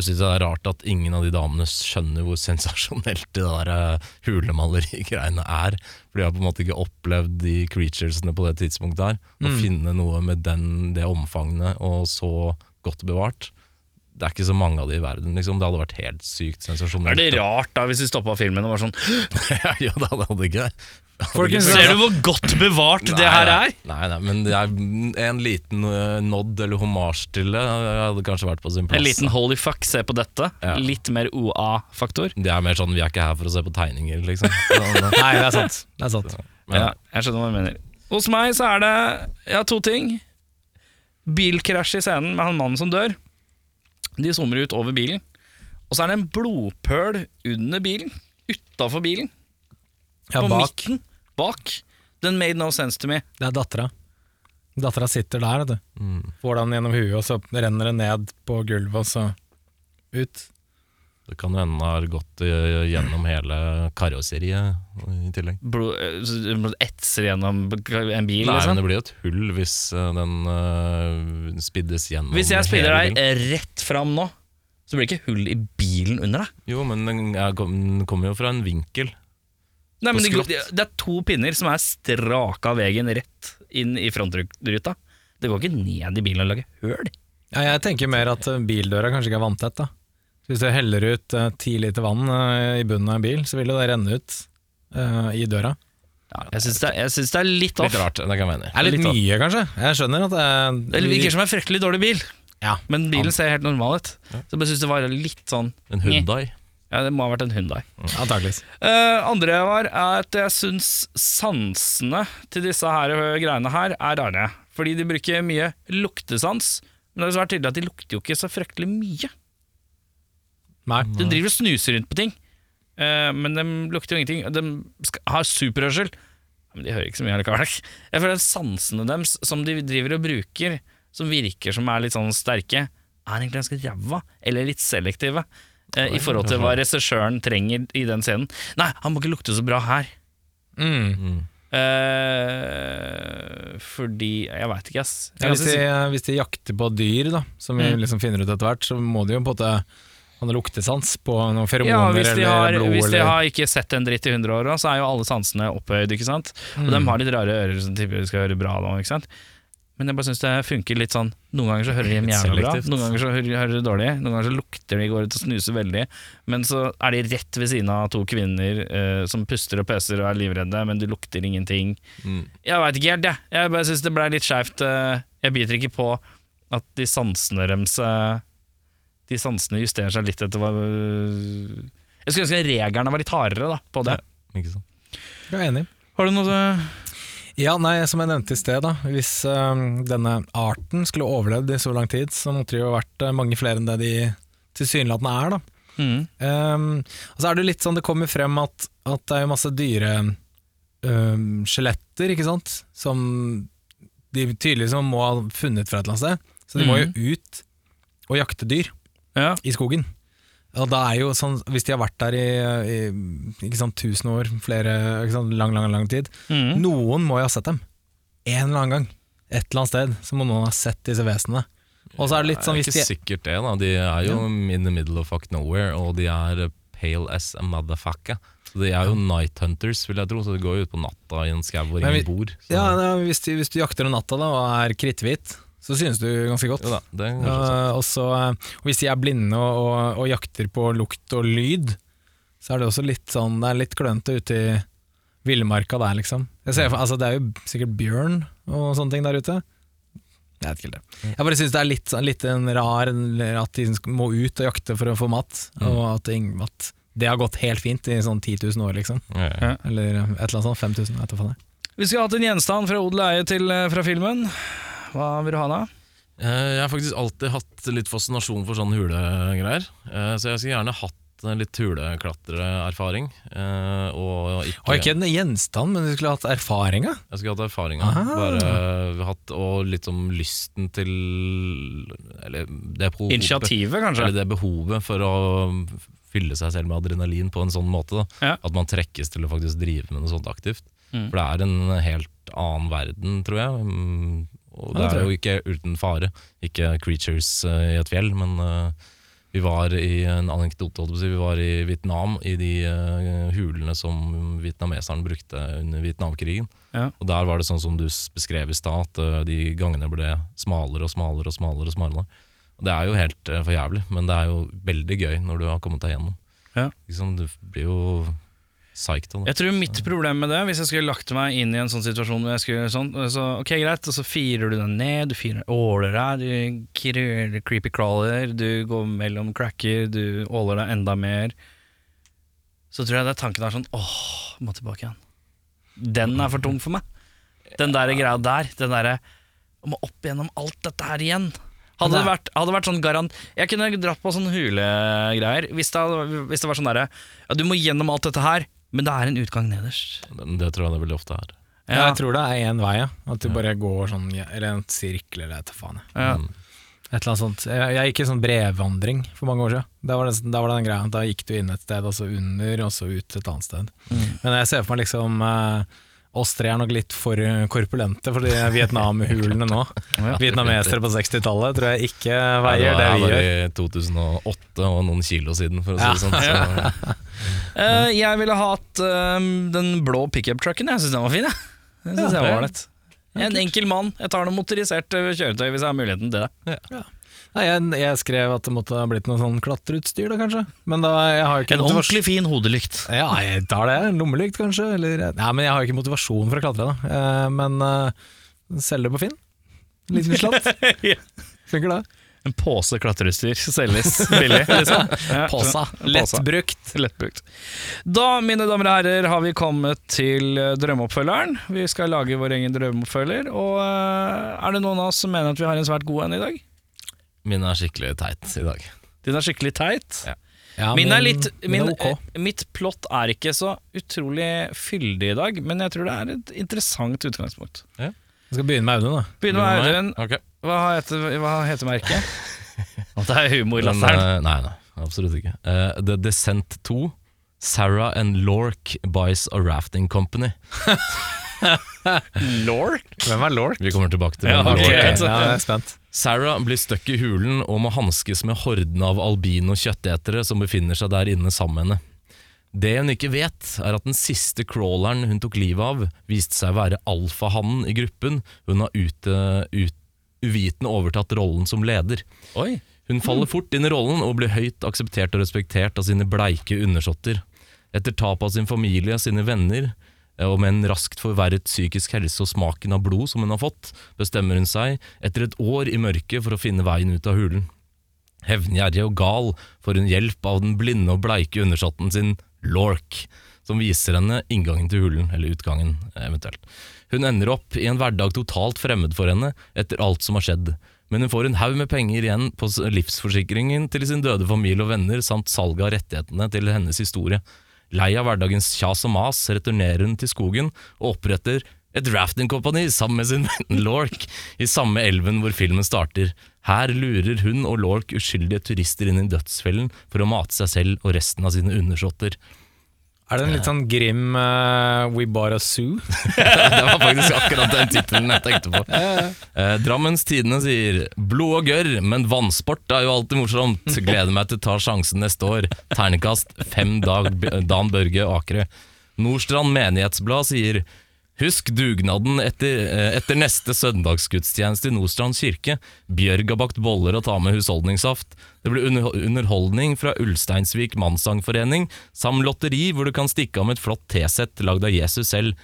syns jeg det er rart at ingen av de damene skjønner hvor sensasjonelt det der eh, hulemaleriggreiene er. For de har på en måte ikke opplevd de creaturesene på det tidspunktet her. Å Mm. finne noe med den, det omfanget og så godt bevart. Det er ikke så mange av de i verden. Liksom. Det hadde vært helt sykt sensasjonelt. Er det rart da hvis vi stoppa filmen og var sånn [LAUGHS] ja, det hadde ikke det. Folkens, Ser du hvor godt bevart det her er? Nei, nei, men det er en liten uh, nod eller homasj til det. Det hadde kanskje vært på sin plass. En liten holy fuck, se på dette. Ja. Litt mer OA-faktor. Det er mer sånn vi er ikke her for å se på tegninger, liksom. [LAUGHS] Nei, det er sant. Det er sant. [LAUGHS] men, Ja, jeg skjønner hva du mener. Hos meg så er det ja, to ting. Bilkrasj i scenen med han mannen som dør. De zoomer ut over bilen. Og så er det en blodpøl under bilen. Utafor bilen. Ja, på bak. midten. Bak. Den made no sense to me. Det er dattera. Dattera sitter der, vet du. mm. Får den gjennom huet, og så renner det ned på gulvet, og så ut. Det kan hende den har gått eh, gjennom hele karosseriet i tillegg. Blod, eh, så etser gjennom en bil, Nei, men liksom. det blir jo et hull hvis eh, den uh, spiddes gjennom Hvis jeg spidder deg bilen. rett fram nå, så blir det ikke hull i bilen under deg. Jo, men den er- den kommer jo fra en vinkel. Nei, men det, det er to pinner som er straka av veien rett inn i frontruta. Det går ikke ned i bilen og lager høl. Ja, jeg tenker mer at eh, bildøra kanskje ikke er vanntett. da. Hvis du heller ut eh, ti liter vann eh, i bunnen av en bil, så vil jo det renne ut eh, i døra. Ja, jeg syns det, er- det er litt off. Litt rart, det kan jeg. Det er litt Litt off. mye, kanskje. Jeg skjønner at det er virker som en fryktelig dårlig bil, Ja, men bilen ser helt normal ut. Så jeg bare synes det var litt sånn En Hyundai. Ja, det må ha vært en Hyundai. antakeligvis. Uh, andre var er at jeg syns sansene til disse her greiene her er rare. Fordi de bruker mye luktesans, men det er svært tydelig at de lukter jo ikke så fryktelig mye. Nei. De driver og snuser rundt på ting, eh, men de lukter jo ingenting. De skal, har superhørsel, men de hører ikke så mye allikevel. [LAUGHS] Jeg føler at sansene deres som de driver og bruker, som virker som er litt sånn sterke, er egentlig ganske ræva, eller litt selektive. eh, I forhold til hva regissøren trenger i den scenen. Nei, han må ikke lukte så bra her. Mm. Mm. Eh, fordi Jeg veit ikke, ass. Jeg Ja, hvis, de, hvis de jakter på dyr, da, som vi Mm. liksom finner ut etter hvert, så må de jo på en måte ha lukter luktesans på noen feromoner ja, hvis de, eller har, blod. hvis de har ikke sett en dritt i 100 år, så er jo alle sansene opphøyd. ikke sant? Og Mm. de har litt rare ører som tipper de skal høre bra nå. ikke sant? Men jeg bare synes det funker litt sånn Noen ganger så hører de bra, noen ganger så hører, hører de dårlig, noen ganger så lukter de, går ut og snuser veldig. Men så er de rett ved siden av to kvinner eh, som puster og peser og er livredde, men de lukter ingenting. Mm. Jeg veit ikke helt, jeg. Jeg bare syns det ble litt skeivt. eh, Jeg biter ikke på at de sansene deres eh, De sansene justerer seg litt etter hva Jeg skulle ønske reglene var litt hardere da, på det. Ikke sant? Jeg er enig. Har du noe Ja, nei, som jeg nevnte i sted, da. Hvis øhm, denne arten skulle overlevd i så lang tid, så måtte det jo vært øh, mange flere enn det de tilsynelatende er, da. mm. Um, og så er det litt sånn, det kommer frem at, at det er masse dyre øhm, skjeletter, ikke sant, som de tydeligvis må ha funnet fra et eller annet sted. Så de må jo ut og jakte dyr Ja. i skogen. Og da er jo sånn, Hvis de har vært der i, i sant, tusen år, flere, sant, lang, lang, lang tid Mm. Noen må jo ha sett dem. En eller annen gang. Et eller annet sted så må noen ha sett disse vesenene. Og så er det litt sånn Det er de ikke sikkert det. da De er jo in the middle of fuck nowhere, og de er pale as a motherfucker. Så de er jo night hunters, vil jeg tro, så de går jo ut på natta i en skau hvor ingen bor. Ja, ja, hvis, de, hvis du jakter om natta da, og er kritthvit, så synes du ganske godt. jo da, det er kanskje sant. Eh, og så, eh, hvis de er blinde og, og, og jakter på lukt og lyd, så er det også litt sånn Det er litt klønete ute i villmarka der, liksom. Jeg ser, altså, det er jo sikkert bjørn og sånne ting der ute. Jeg vet ikke det. Jeg bare syns det er litt, sånn- litt en rar at de må ut og jakte for å få mat, og at, at det har gått helt fint i sånn 10 000 år, liksom. Ja, ja. Eller et eller annet sånt. 5000, jeg vet da faen. Vi skulle hatt en gjenstand fra odel og eie til, eh, fra filmen. Hva vil du ha da? Eh, Jeg har faktisk alltid hatt litt fascinasjon for sånne hulegreier. Eh, Så jeg skulle gjerne hatt en litt huleklatreerfaring. eh, Og ikke, Og ikke en gjenstand, men du skulle hatt erfaringa. Jeg skulle hatt erfaringa. Bare hatt, og litt om lysten til Eller det behovet, Initiativet, kanskje? Eller det behovet for å fylle seg selv med adrenalin på en sånn måte. Da. Ja. At man trekkes til å faktisk drive med noe sånt aktivt. Mm. For det er en helt annen verden, tror jeg. Og Ja, det er jo ikke uten fare. Ikke creatures eh, i et fjell, men eh, vi var i en anekdote. Vi var i Vietnam, i de eh, hulene som vietnameserne brukte under Vietnamkrigen. Ja. Og der var det sånn som du beskrev i stad, at de gangene ble smalere og smalere og smalere. og smalere. Og det er jo helt for jævlig, men det er jo veldig gøy når du har kommet deg gjennom. Ja. Liksom, du blir jo psyched. Jeg tror mitt problem med det, hvis jeg skulle lagt meg inn i en sånn situasjon hvor jeg skulle sånn, så ok greit, og så firer du den ned, du firer åler deg, du creepy crawler, du går mellom cracker, du åler deg enda mer. Så tror jeg det er tanken er sånn, åh, må tilbake igjen. Den er for tung for meg. Den der greia der, den derre, må opp gjennom alt dette her igjen. Hadde det vært, hadde det vært sånn garant Jeg kunne dratt på sånne hulegreier hvis, det hvis det var sånn derre Ja, du må gjennom alt dette her, men det er en utgang nederst. Men Det tror jeg det veldig ofte er. Ja. Jeg tror det er én vei, ja. At du bare går sånn, rent eller en sirkel, eller et faen. Ja. Mm. Et eller annet sånt. Jeg, jeg gikk i sånn brevvandring for mange år siden. Da var det, da var det den greia, da gikk du inn et sted, og så under, og så ut et annet sted. Mm. Men jeg ser for meg liksom eh, Oss tre er nok litt for eh, korpulente for de Vietnam-hulene nå. [LAUGHS] Vietnamesere på 60-tallet tror jeg ikke veier det det vi var i 2008 og noen kilo siden, for å si Ja. det sånn. Så, [LAUGHS] uh, jeg ville hatt eh, den blå pickup-trucken. Jeg syns den var fin. Jeg, jeg synes jeg var ålreit. En enkel mann. Jeg tar noe motorisert kjøretøy hvis jeg har muligheten til det. Nei, jeg, jeg skrev at det måtte ha blitt noe sånn klatreutstyr, da kanskje. Men da jeg har jo ikke En ordentlig fin hodelykt. Ja, jeg tar det. En Lommelykt, kanskje. Eller, nei, men jeg har jo ikke motivasjon for å klatre, da. Eh, men uh, selger det på Finn. Liten [LAUGHS] slatt. Funker det? En pose klatreutstyr selges billig, [LAUGHS] liksom. Posa. Lettbrukt. Lettbrukt. Da, mine damer og herrer, har vi kommet til eh, drømmeoppfølgeren. Vi skal lage vår egen drømmeoppfølger. Og er det noen av oss som mener at vi har en svært god en i dag? Min er skikkelig teit i dag. Din er skikkelig teit. Ja. Ja, Min er litt min min, er ok. eh, Mitt plott er ikke så utrolig fyldig i dag, men jeg tror det er et interessant utgangspunkt. Jeg skal begynne med Audun, da. Begynne med Audun. Okay. Hva heter, hva heter merket? [LAUGHS] Det er humorlasseren. eh, nei, nei, absolutt ikke. Uh, The Descent 2. Sarah and Lork buys a rafting company. [LAUGHS] Lork? Hvem er Lork? Vi kommer tilbake til Ja, okay. Lork er. Ja, jeg er spent. Sarah blir stuck i hulen og må hanskes med horden av albino kjøttetere som befinner seg der inne sammen med henne. Det hun ikke vet, er at den siste crawleren hun tok livet av, viste seg å være alfahannen i gruppen. Hun har ute, ut, uvitende overtatt rollen som leder. Oi. Hun faller fort inn i rollen og blir høyt akseptert og respektert av sine bleike undersåtter. Etter tap av sin familie, og sine venner, og med en raskt forverret psykisk helse og smaken av blod som hun har fått, bestemmer hun seg, etter et år i mørket, for å finne veien ut av hulen. Hevngjerrig og gal får hun hjelp av den blinde og bleike undersåtten sin, Lork, som viser henne inngangen til hulen, eller utgangen, eventuelt. Hun ender opp i en hverdag totalt fremmed for henne etter alt som har skjedd, men hun får en haug med penger igjen på livsforsikringen til sin døde familie og venner, samt salg av rettighetene til hennes historie. Lei av hverdagens kjas og mas returnerer hun til skogen og oppretter et rafting-kompani sammen med sin venn [LAUGHS] Lork i samme elven hvor filmen starter. Her lurer hun og Lork uskyldige turister inn i dødsfellen for å mate seg selv og resten av sine undersåtter. Er det en litt sånn grim uh, We Bought a Zoo? [LAUGHS] Det var faktisk akkurat den tittelen jeg tenkte på. [LAUGHS] Uh, Drammens Tidende sier 'blod og gørr, men vannsport er jo alltid morsomt'. Gleder meg til å ta sjansen neste år. Ternekast fem dag, Dan Børge Akre. Nordstrand Menighetsblad sier Husk dugnaden etter, eh, etter neste søndagsgudstjeneste i Nordstrand kirke. Bjørg har bakt boller og tar med husholdningssaft. Det blir underholdning fra Ulsteinsvik mannssangforening, samt lotteri hvor du kan stikke av med et flott T-sett lagd av Jesus selv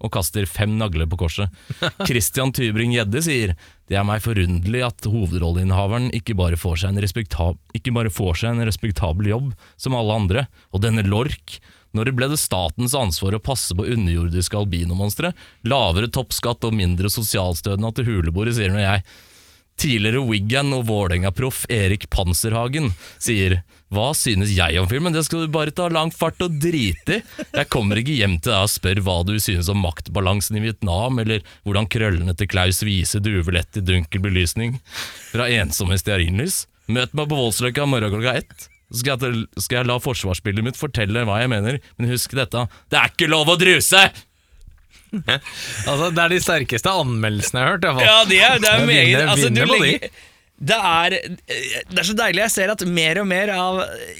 og kaster fem nagler på korset. [LAUGHS] Christian Tybring Gjedde sier det er meg forunderlig at hovedrolleinnehaveren ikke bare, får seg en respektab ikke bare får seg en respektabel jobb som alle andre, og denne Lork. Når det ble det statens ansvar å passe på underjordiske albinomonstre, lavere toppskatt og mindre sosialstønad til hulebordet, sier nå jeg. Tidligere Wiggan og Vålerenga-proff Erik Panserhagen sier Hva synes jeg om filmen? Det skal du bare ta lang fart og drite i. Jeg kommer ikke hjem til deg og spør hva du synes om maktbalansen i Vietnam, eller hvordan krøllene til Klaus Wiese duver lett i dunkel belysning fra ensomme stearinlys. Møt meg på Voldsløkka morgen klokka ett. Så skal jeg, skal jeg la forsvarsspillet mitt fortelle hva jeg mener, men husk dette, det er ikke lov å druse! Altså, det er de sterkeste anmeldelsene jeg har hørt. Ja, de er, det er meget altså, du legger, det, er, det er så deilig. Jeg ser at mer og mer av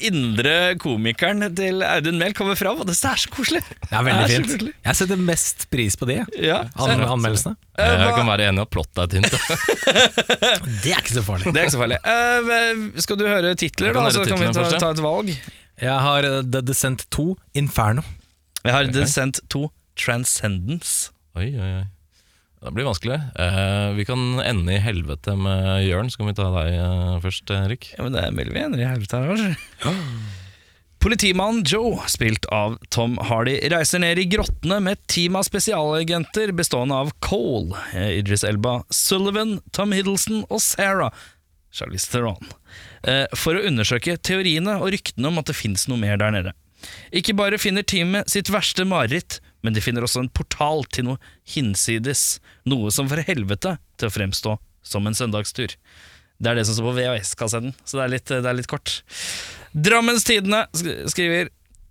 indre komikeren til Audun Mehl kommer fram, og det er så koselig. Det er veldig så fint. koselig. Jeg setter mest pris på de Ja. an anmeldelsene. Uh, Jeg kan være enig i plotte et hint. [LAUGHS] Det er ikke så farlig. Det er ikke så farlig. Uh, skal du høre titler, da? Så kan vi ta, ta et valg. Jeg har eh, The Descent 2 Inferno. Jeg har The Descent 2 Transcendence. Oi, oi, oi. Det blir vanskelig. Eh, vi kan ende i helvete med Jørn. Så kan vi ta deg eh, først, Erik. Ja, men det er mulig vi ender i helvete her, kanskje. Politimannen Joe, spilt av Tom Hardy, reiser ned i grottene med et team av spesialagenter bestående av Cole, eh, Idris Elba, Sullivan, Tom Hiddleston og Sarah, Charlize Theron, eh, for å undersøke teoriene og ryktene om at det fins noe mer der nede. Ikke bare finner teamet sitt verste mareritt, men de finner også en portal til noe hinsides, noe som for helvete til å fremstå som en søndagstur. Det er det som står på VHS-kassetten, så det er litt, det er litt kort. Drammens Tidende skriver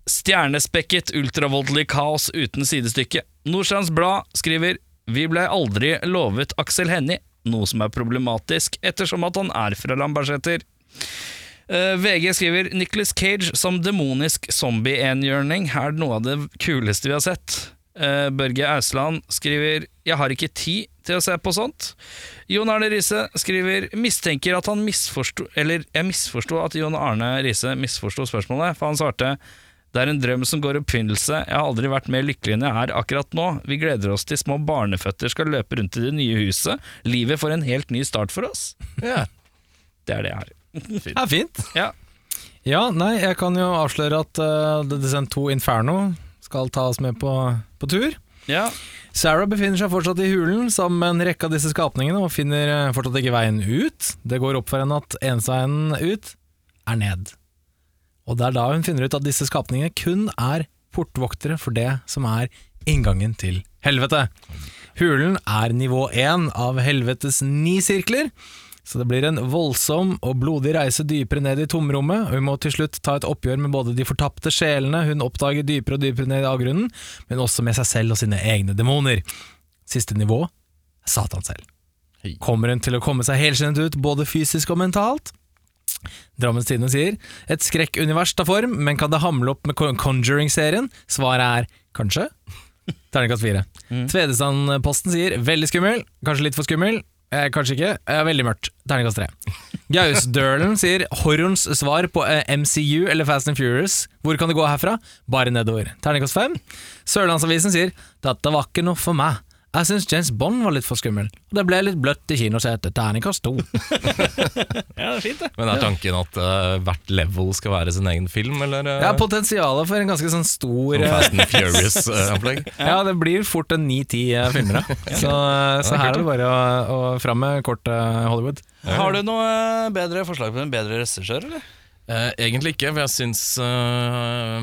Stjernespekket ultravoldelig kaos uten sidestykke. Nordstrands Blad skriver Vi blei aldri lovet Aksel Hennie, noe som er problematisk ettersom at han er fra Lambertseter. Eh, VG skriver Nicholas Cage som demonisk zombie-enhjørning er noe av det kuleste vi har sett. Uh, Børge Ausland skriver Jeg har ikke tid til å se på sånt. Jon Arne Riise skriver Mistenker at han misforsto Eller jeg misforsto at Jon Arne Riise misforsto spørsmålet, for han svarte det er en drøm som går i oppfinnelse, Jeg har aldri vært mer lykkelig enn jeg er akkurat nå. Vi gleder oss til små barneføtter skal løpe rundt i det nye huset. Livet får en helt ny start for oss. Ja. Det er det jeg har. Det er fint. Ja. Ja, nei, jeg kan jo avsløre at uh, The Descent 2 Inferno skal ta oss med på, på tur. ja. Sarah befinner seg fortsatt i hulen sammen med en rekke av disse skapningene og finner eh, fortsatt ikke veien ut. Det går opp for henne at eneste veien ut er ned. Og det er da hun finner ut at disse skapningene kun er portvoktere for det som er inngangen til helvete. Hulen er nivå én av helvetes ni sirkler, så det blir en voldsom og blodig reise dypere ned i tomrommet, og hun må til slutt ta et oppgjør med både de fortapte sjelene hun oppdager dypere og dypere ned i avgrunnen, men også med seg selv og sine egne demoner. Siste nivå er Satan selv. Kommer hun til å komme seg helskinnet ut både fysisk og mentalt? Drammens Tidende sier et skrekkunivers tar form, men kan det hamle opp med Conjuring-serien? Svaret er kanskje. Terningkast fire. Tvedestandposten sier veldig skummel, kanskje litt for skummel. Eh, kanskje ikke. Eh, veldig mørkt. Terningkast tre. Gausdølen sier horrorens svar på eh, MCU eller Fast and Furious. Hvor kan det gå herfra? Bare nedover. Terningkast fem. Sørlandsavisen sier dette var ikke noe for meg. Jeg syns James Bond var litt for skummel. Og det ble litt bløtt i kinosetet. Terningkast to. [LAUGHS] ja, det er fint, det. Men er tanken at uh, hvert level skal være sin egen film, eller? eh, Ja, potensialet for en ganske sånn stor sånn eh, Fast and Furious-opplegg? [LAUGHS] Ja, det blir fort en ni-ti uh, filmer, da. Så, så her er det bare å, å fram med kortet Hollywood. Har du noe bedre forslag på en bedre regissør, eller? Eh, egentlig ikke, for jeg syns eh,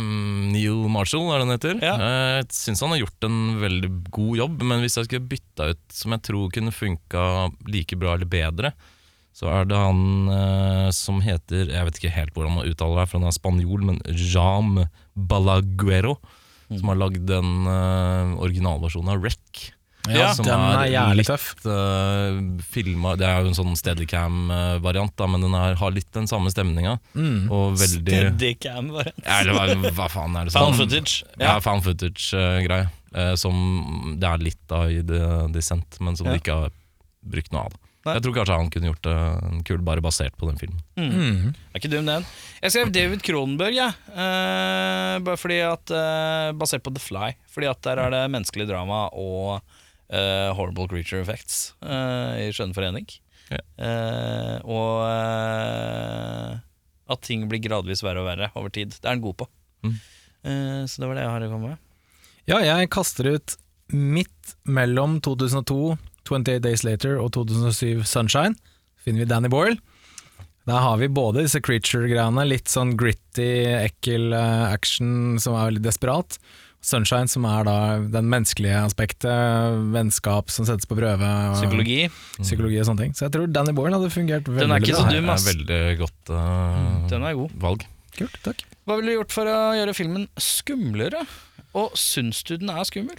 Neil Marshall, er det han heter? Ja. Eh, jeg syns han har gjort en veldig god jobb, men hvis jeg skulle bytta ut som jeg tror kunne funka like bra eller bedre, så er det han eh, som heter Jeg vet ikke helt hvordan man uttaler det, for han er spanjol, men Jam Balaguero. Som har lagd den uh, originalversjonen av Rec. Ja, som den er jævlig litt, tøff. eh, filma, Det er jo en sånn Steadicam-variant, da, men den er, har litt den samme stemninga. Mm. Steadicam variant ja, hva, hva faen er det Found sånn? footage. Ja, found footage-greie. som det er litt av i The Descent, men som Ja. de ikke har brukt noe av. Nei. Jeg tror kanskje han kunne gjort det en kul bare basert på den filmen. Mm. Er ikke dum, den. Jeg skrev David Cronenberg, jeg. Eh, bare fordi at eh, Basert på The Fly. Fordi at der er det menneskelig drama og eh, horrible creature effects uh, i skjønnforening. Ja. Uh, og at ting blir gradvis verre og verre over tid. Det er han god på. Mm. Så det var det jeg har å komme med. Ja, jeg kaster ut midt mellom 2002, 28 Days Later og 2007 Sunshine. Finner vi Danny Boyle. Der har vi både disse creature-greiene, litt sånn gritty, ekkel action som er veldig desperat. Sunshine, som er da den menneskelige aspektet, vennskap som settes på prøve. og Psykologi. Psykologi og sånne ting. Så jeg tror Danny Boyle hadde fungert veldig Den er ikke bra. så Det dum, er ass. veldig godt uh, Den er god. valg. Kult, takk. Hva ville du gjort for å gjøre filmen skumlere? Og syns du den er skummel?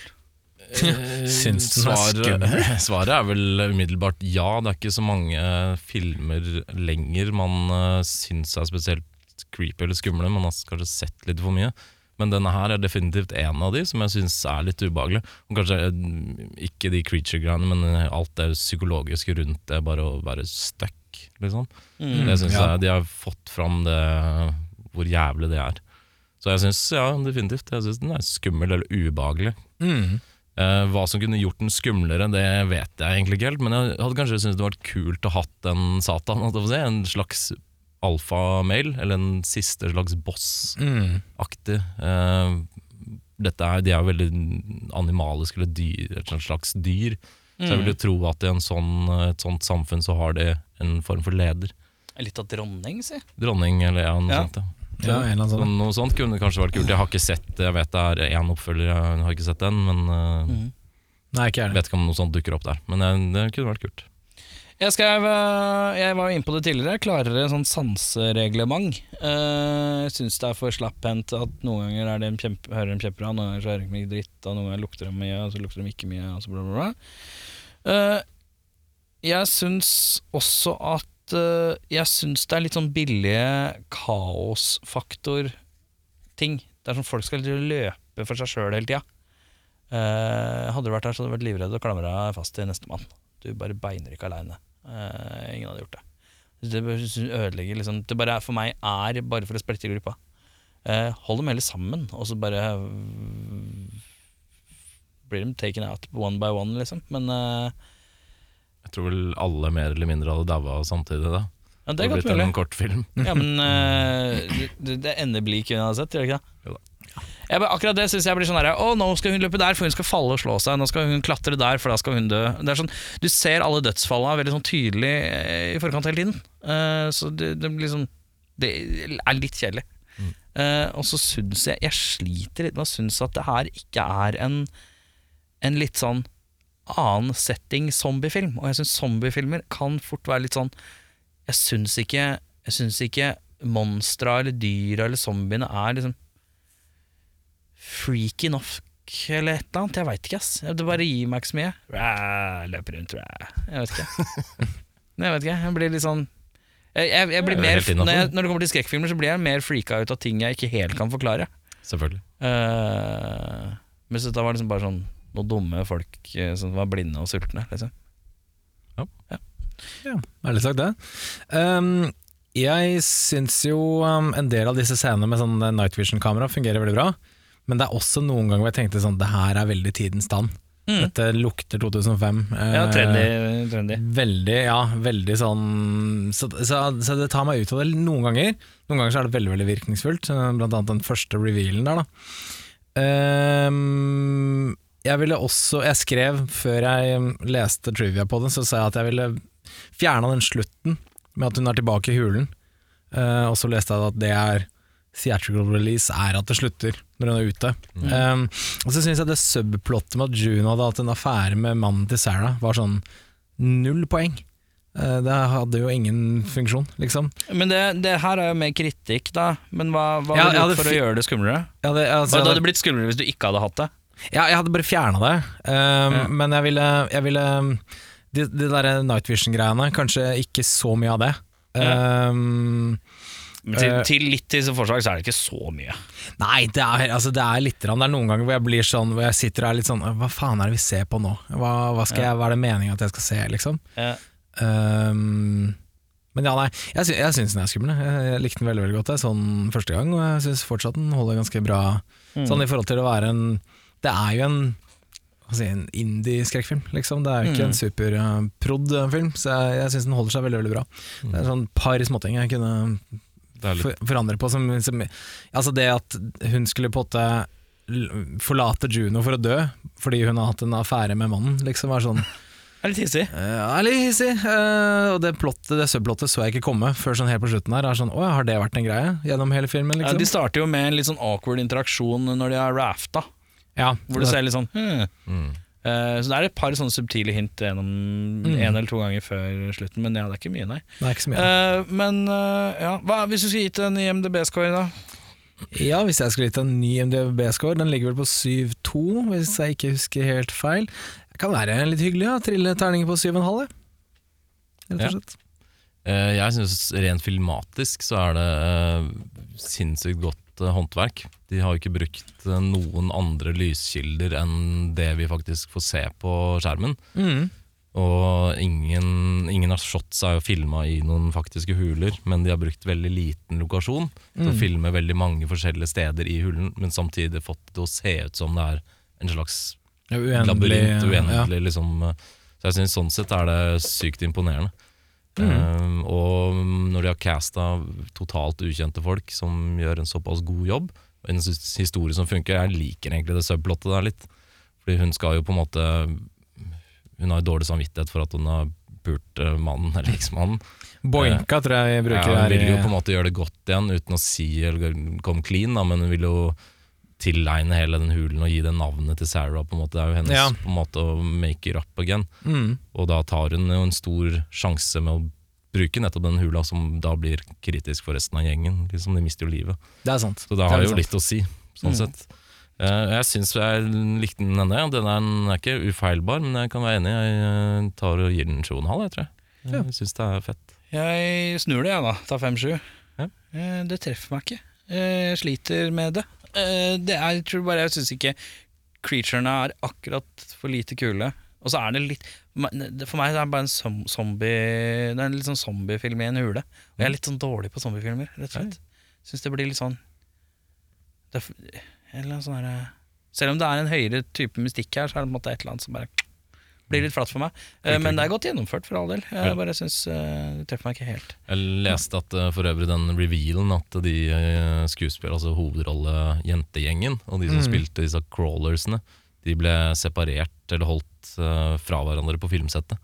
[LAUGHS] Syns den er skummel? [LAUGHS] svaret er vel umiddelbart ja. Det er ikke så mange filmer lenger man uh, syns er spesielt creepy eller skumle. Man har kanskje sett litt for mye. Men denne her er definitivt en av de som jeg syns er litt ubehagelig. Og kanskje eh, ikke de creature-greiene, men alt det psykologiske rundt det, bare å være stuck, liksom. det synes ja. jeg De har fått fram det hvor jævlig det er. Så jeg syns ja, definitivt. Jeg synes den er skummel eller ubehagelig. Mm. Eh, hva som kunne gjort den skumlere, det vet jeg egentlig ikke helt. Men jeg hadde kanskje syntes det var kult å hatt en Satan, en slags alfamale, eller en siste slags boss-aktig. Mm. Eh, dette er, de er jo veldig animaliske, eller dyr, et slags dyr. Så jeg vil jo tro at i en sånn, et sånt samfunn så har de en form for leder. Litt av dronning, si. Dronning eller ja, noe Ja. sånt. Ja. Ja, en eller annen Så sånn. noe sånt kunne kanskje vært kult. Jeg har ikke sett jeg vet det er én oppfølger, jeg har ikke sett den. Men eh, Mm. Nei, ikke jeg. jeg vet ikke om noe sånt dukker opp der. Men eh, det kunne vært kult. Jeg, skrev, eh, jeg var inne på det tidligere. Klarere sånn sansereglement. Eh, Jeg syns det er for slapphendt at noen ganger er det en kjempe, hører de kjempebra, noen ganger så hører de ikke dritt, og noen ganger lukter de mye, og så lukter de ikke mye, og så bla, bla, bla. Eh, Jeg syns også at Jeg syns det er litt sånn billige kaosfaktor-ting. Det er sånn folk skal løpe for seg sjøl hele tida. Hadde du vært her, så hadde du vært livredd og klamra fast til nestemann. Du bare beiner ikke aleine. Ingen hadde gjort det. Det ødelegger liksom Det bare er, for meg er bare for å splitte gruppa. Uh, hold dem heller sammen, og så bare øh, blir de taken out one by one, liksom. Men uh, Jeg tror vel alle mer eller mindre hadde daua samtidig. da ja, det er godt mulig. en. Ja, men uh, [LAUGHS] det, det ender ikke vi har sett, gjør det ikke det? Jo da. Jeg, akkurat det syns jeg blir sånn herre Å, nå skal hun løpe der, for hun skal falle og slå seg. Nå skal hun klatre der, for da skal hun dø. Det er sånn, Du ser alle dødsfallene veldig sånn tydelig eh, i forkant hele tiden. Uh, så det, det blir liksom Det er litt kjedelig. Eh, og så syns jeg Jeg sliter litt med å synes at det her ikke er en En litt sånn annen setting zombiefilm. Og jeg syns zombiefilmer kan fort være litt sånn Jeg syns ikke Jeg synes ikke monstra eller dyra eller zombiene er liksom freaky nok eller et eller annet. Jeg veit ikke, ass. Det bare gir meg ikke så mye. Ræ, Løper rundt, ræ. Jeg vet ikke. Nei, [LAUGHS] jeg vet ikke. Jeg blir litt sånn jeg, jeg, jeg blir er mer, når, jeg, når det kommer til skrekkfilmer, så blir jeg mer freaka ut av ting jeg ikke helt kan forklare. Selvfølgelig. Uh, mens dette var liksom bare sånn noen dumme folk eh, som var blinde og sultne. Liksom. Ja, ærlig sagt det. Um, jeg syns jo um, en del av disse scenene med sånn night vision-kamera fungerer veldig bra, men det er også noen ganger hvor jeg tenkte sånn Det her er veldig tidens stand. Mm. Dette lukter 2005. Ja, Eh, trendy. trendy. Veldig, ja, veldig sånn så, så, så det tar meg ut av det noen ganger. Noen ganger så er det veldig veldig virkningsfullt, eh, blant annet den første revealen der. da um, Jeg ville også Jeg skrev før jeg um, leste trivia på den, så sa jeg at jeg ville fjerna den slutten med at hun er tilbake i hulen. uh, og så leste jeg at det er theatrical release er at det slutter når hun er ute. Um, og så syns jeg det subplottet med at Juno hadde hatt en affære med mannen til Sarah, var sånn null poeng. Eh, det hadde jo ingen funksjon, liksom. Men det, det her er jo mer kritikk, da. Men hva, hva Ja, har du gjort for å gjøre det skumlere? Ja, det, altså, Hva, det hadde blitt skumlere hvis du ikke hadde hatt det. Ja, jeg hadde bare fjerna det, um, Ja. men jeg ville, jeg ville De, de der Night Vision-greiene, kanskje ikke så mye av det. Um, Men til, Eh. til litt til forslag så er det ikke så mye. nei, det er, altså, det er litt Det er noen ganger hvor jeg blir sånn Hvor jeg sitter og er litt sånn Hva faen er det vi ser på nå? Hva, hva, jeg, hva er det meningen at jeg skal se, liksom? Ja. Um, men ja, nei, jeg, sy jeg syns den er skummel. Jeg, likte den veldig veldig godt jeg, sånn første gang, og jeg syns fortsatt den holder ganske bra. Sånn i forhold til å være en Det er jo en si, en indie-skrekkfilm, liksom. Det er jo ikke Mm. en superprod-film, så jeg, jeg syns den holder seg veldig veldig bra. Det er sånn par småting jeg kunne for, forandre på. Som, som, altså det at hun skulle på en forlate Juno for å dø fordi hun har hatt en affære med mannen, liksom var sånn Det [LAUGHS] er litt hissig. Uh, er litt hissig. Uh, og det, plottet, det subplottet så jeg ikke komme før sånn helt på slutten her. Er sånn, Å, har det vært en greie gjennom hele filmen? Ja, Liksom? de starter jo med en litt sånn awkward interaksjon når de har rafta, Ja, hvor du ser litt sånn hmm. mm. Eh, Så det er et par sånne subtile hint gjennom Mm. en eller to ganger før slutten, men ja, det er ikke mye, nei. det er ikke så mye. Uh, men eh, ja, hva, hvis du skulle gitt en IMDb-score, da? Ja, hvis jeg skulle gitt en ny MDB-score, den ligger vel på 7-2, hvis jeg ikke husker helt feil. Det kan være litt hyggelig å trille terninger på 7,5, jeg. rett og slett. Eh, Jeg syns rent filmatisk så er det sinnssykt godt eh, håndverk. De har jo ikke brukt eh, noen andre lyskilder enn det vi faktisk får se på skjermen. Mm. Og ingen, ingen av shots er jo filma i noen faktiske huler, men de har brukt veldig liten lokasjon til å Mm. filme veldig mange forskjellige steder i hulen, men samtidig fått det å se ut som det er en slags Ja, uendelig, labyrint, ja. liksom. Så jeg synes sånn sett er det sykt imponerende. Mm. Um, og når de har casta totalt ukjente folk som gjør en såpass god jobb, en historie som funker, jeg liker egentlig det subplottet der litt. Fordi hun skal jo på en måte Hun har jo dårlig samvittighet for at hun har pult eh, mannen eller eksmannen. Boinka tror jeg jeg bruker Ja, hun vil jo på en måte gjøre det godt igjen uten å si eller komme clean, da, men hun vil jo tilegne hele den hulen og gi det navnet til Sarah. på en måte Det er jo hennes Ja. på en måte å make it up again. Mm. Og da tar hun jo en stor sjanse med å bruke nettopp den hula, som da blir kritisk for resten av gjengen. Liksom, de mister jo livet. Det er sant. Så det Det er har veldig jo sant. litt å si, sånn sett. Eh, jeg syns jeg likte den ennå. Den er, den er ikke ufeilbar, men jeg kan være enig. Jeg eh, tar og gir den sju og en halv, jeg tror jeg. Ja. Jeg syns det er fett. Jeg snur det, jeg, da. Tar 5-7. Ja. Eh, Det treffer meg ikke. Eh, Jeg sliter med det. Eh, Det er, jeg tror bare Jeg syns ikke creaturene er akkurat for lite kule. Og så er det litt For meg er det bare en zombie Det er en litt sånn zombiefilm i en hule. Og jeg er litt sånn dårlig på zombiefilmer, rett og slett. Syns det blir litt sånn det er, eller sånn herre- Selv om det er en høyere type mystikk her, så er det på en måte et eller annet som bare blir litt flatt for meg. Eh, Men det er godt gjennomført, for all del. Jeg Ja. bare syns uh, det treffer meg ikke helt. Jeg leste at eh, for øvrig den revealen at de skuespillere, altså hovedrolle-jentegjengen, og de som spilte disse crawlersene, de ble separert eller holdt eh, fra hverandre på filmsettet.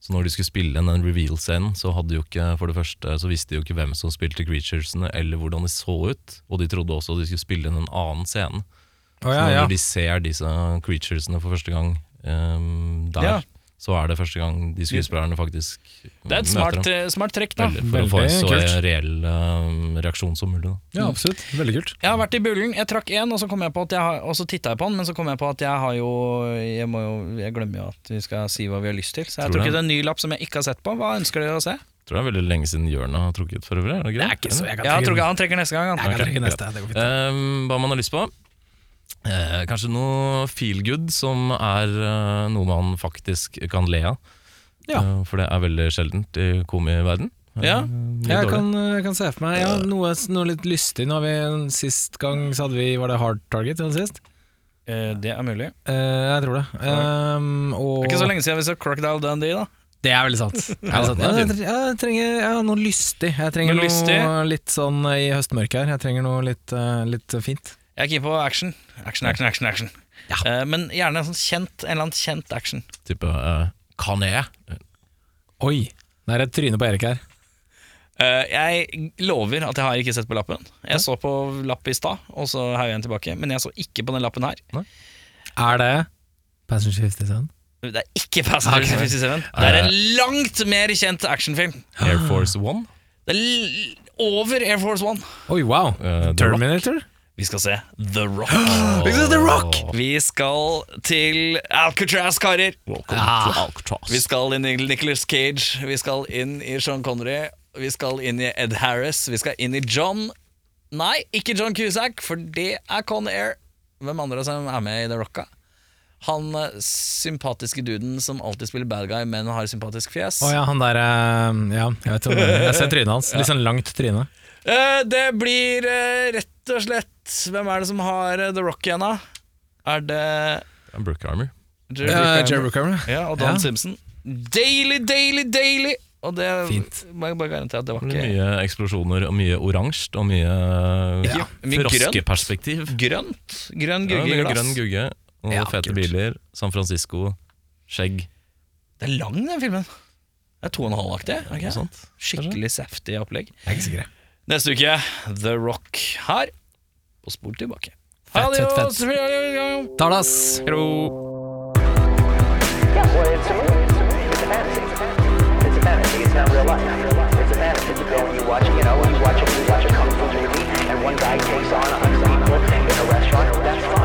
Så når de skulle spille den reveal-scenen, så hadde jo ikke for det første Så visste de jo ikke hvem som spilte creaturesene, eller hvordan de så ut. Og de trodde også de skulle spille inn en annen scene. Å, Så når ja. de ser disse creaturesene for første gang ehm, der, Ja. så er det første gang de skuespillerne faktisk Det er et smart, eh, smart trekk, da. Veldig, for å få en så kult. reell um, reaksjon som mulig. Da. ja, absolutt. Veldig kult. Jeg har vært i Bullen, jeg trakk én, og så kom jeg på at jeg har, og så titta jeg på den, men så kom jeg på at jeg har jo Jeg, må jo, jeg glemmer jo at vi skal si hva vi har lyst til. Så jeg Tror trukket en ny lapp som jeg ikke har sett på. Hva ønsker dere å se? Tror det er veldig lenge siden Jørn har trukket for øvrig. Er det, Det er ikke så jeg kan trekke. har jeg trukket, ikke Han trekker neste gang. Jeg kan trekke neste. Det går fint. Ehm, hva man har lyst på? Eh, kanskje noe feel good, som er eh, noe man faktisk kan le av. Ja. Eh, for det er veldig sjeldent i komiverden. Eh, Ja. Jeg kan, jeg kan se for meg ja, noe, noe litt lystig. Nå har vi, sist gang så hadde vi Var det Hard Target? Den det sist? Eh, det er mulig. Eh, jeg tror det. Um, og Det er ikke så lenge siden vi så Crocodile Dundee, da. Det er veldig sant. [LAUGHS] Det er sant. jeg, jeg trenger ja, noe lystig. Jeg trenger Noe noe, lystig? litt sånn i høstmørket her. Jeg trenger noe litt, eh, litt fint. Jeg er keen på action. Action, action, action. action. Eh, men gjerne en sånn kjent, en eller annen kjent action. Type uh, Kan jeg? Oi! Det er et tryne på Erik her. Uh, jeg lover at jeg har ikke sett på lappen. Jeg så på lapp i stad, og så heiv jeg den tilbake. Men jeg så ikke på den lappen her. Er det Passenger 57? Det er ikke Passenger okay. 57. Det er en langt mer kjent actionfilm. Air Force One? Det er l over Air Force One. Oi, wow! Uh, Terminator? Vi skal se The Rock. [GASPS] The Rock! Vi skal til Alcatraz, karer. Welcome Ah. to Alcatraz. Vi skal inn i Nicholas Cage. Vi skal inn i Sean Connery. Vi skal inn i Ed Harris. Vi skal inn i John Nei, ikke John Cusack, for det er Con Air. Hvem andre som er med i The Rocka? Han eh, sympatiske duden som alltid spiller bad guy, men har sympatisk fjes. Å ja, han der eh, Ja, jeg vet hva det er. Jeg ser trynet hans. [LAUGHS] Litt sånn langt tryne. Eh, det blir eh, rett og slett Hvem er det som har eh, The Rock igjen, da? Er det Brooke Armour. Jerry Ja, Bruckheimer? Jerry Bruckheimer. Ja, og Don Ja. Simpson. Daily, daily, daily! Og det Fint. må jeg bare garantere at det var Det blir ikke Mye eksplosjoner og mye oransje og mye Ja, mye froskeperspektiv. grønt. Grønn Ja, gugge i mye glass. grønn gugge og Ja, fete kult. biler. San Francisco, skjegg. Det er lang, den filmen. Det er to og en halv aktig. er det ikke? Noe sånt. Skikkelig saftig opplegg. Jeg er ikke sikker. Neste uke The Rock her og spol tilbake. Fett, fett, fett. Talas. Hello. Yeah, well, it's a movie. It's a movie. It's a fantasy. It's a fantasy. It's a fantasy. It's not real life. It's a fantasy. You go and you watch, you know, you watch a, you watch a kung fu movie, and one guy takes on a hundred people in a restaurant. That's fine.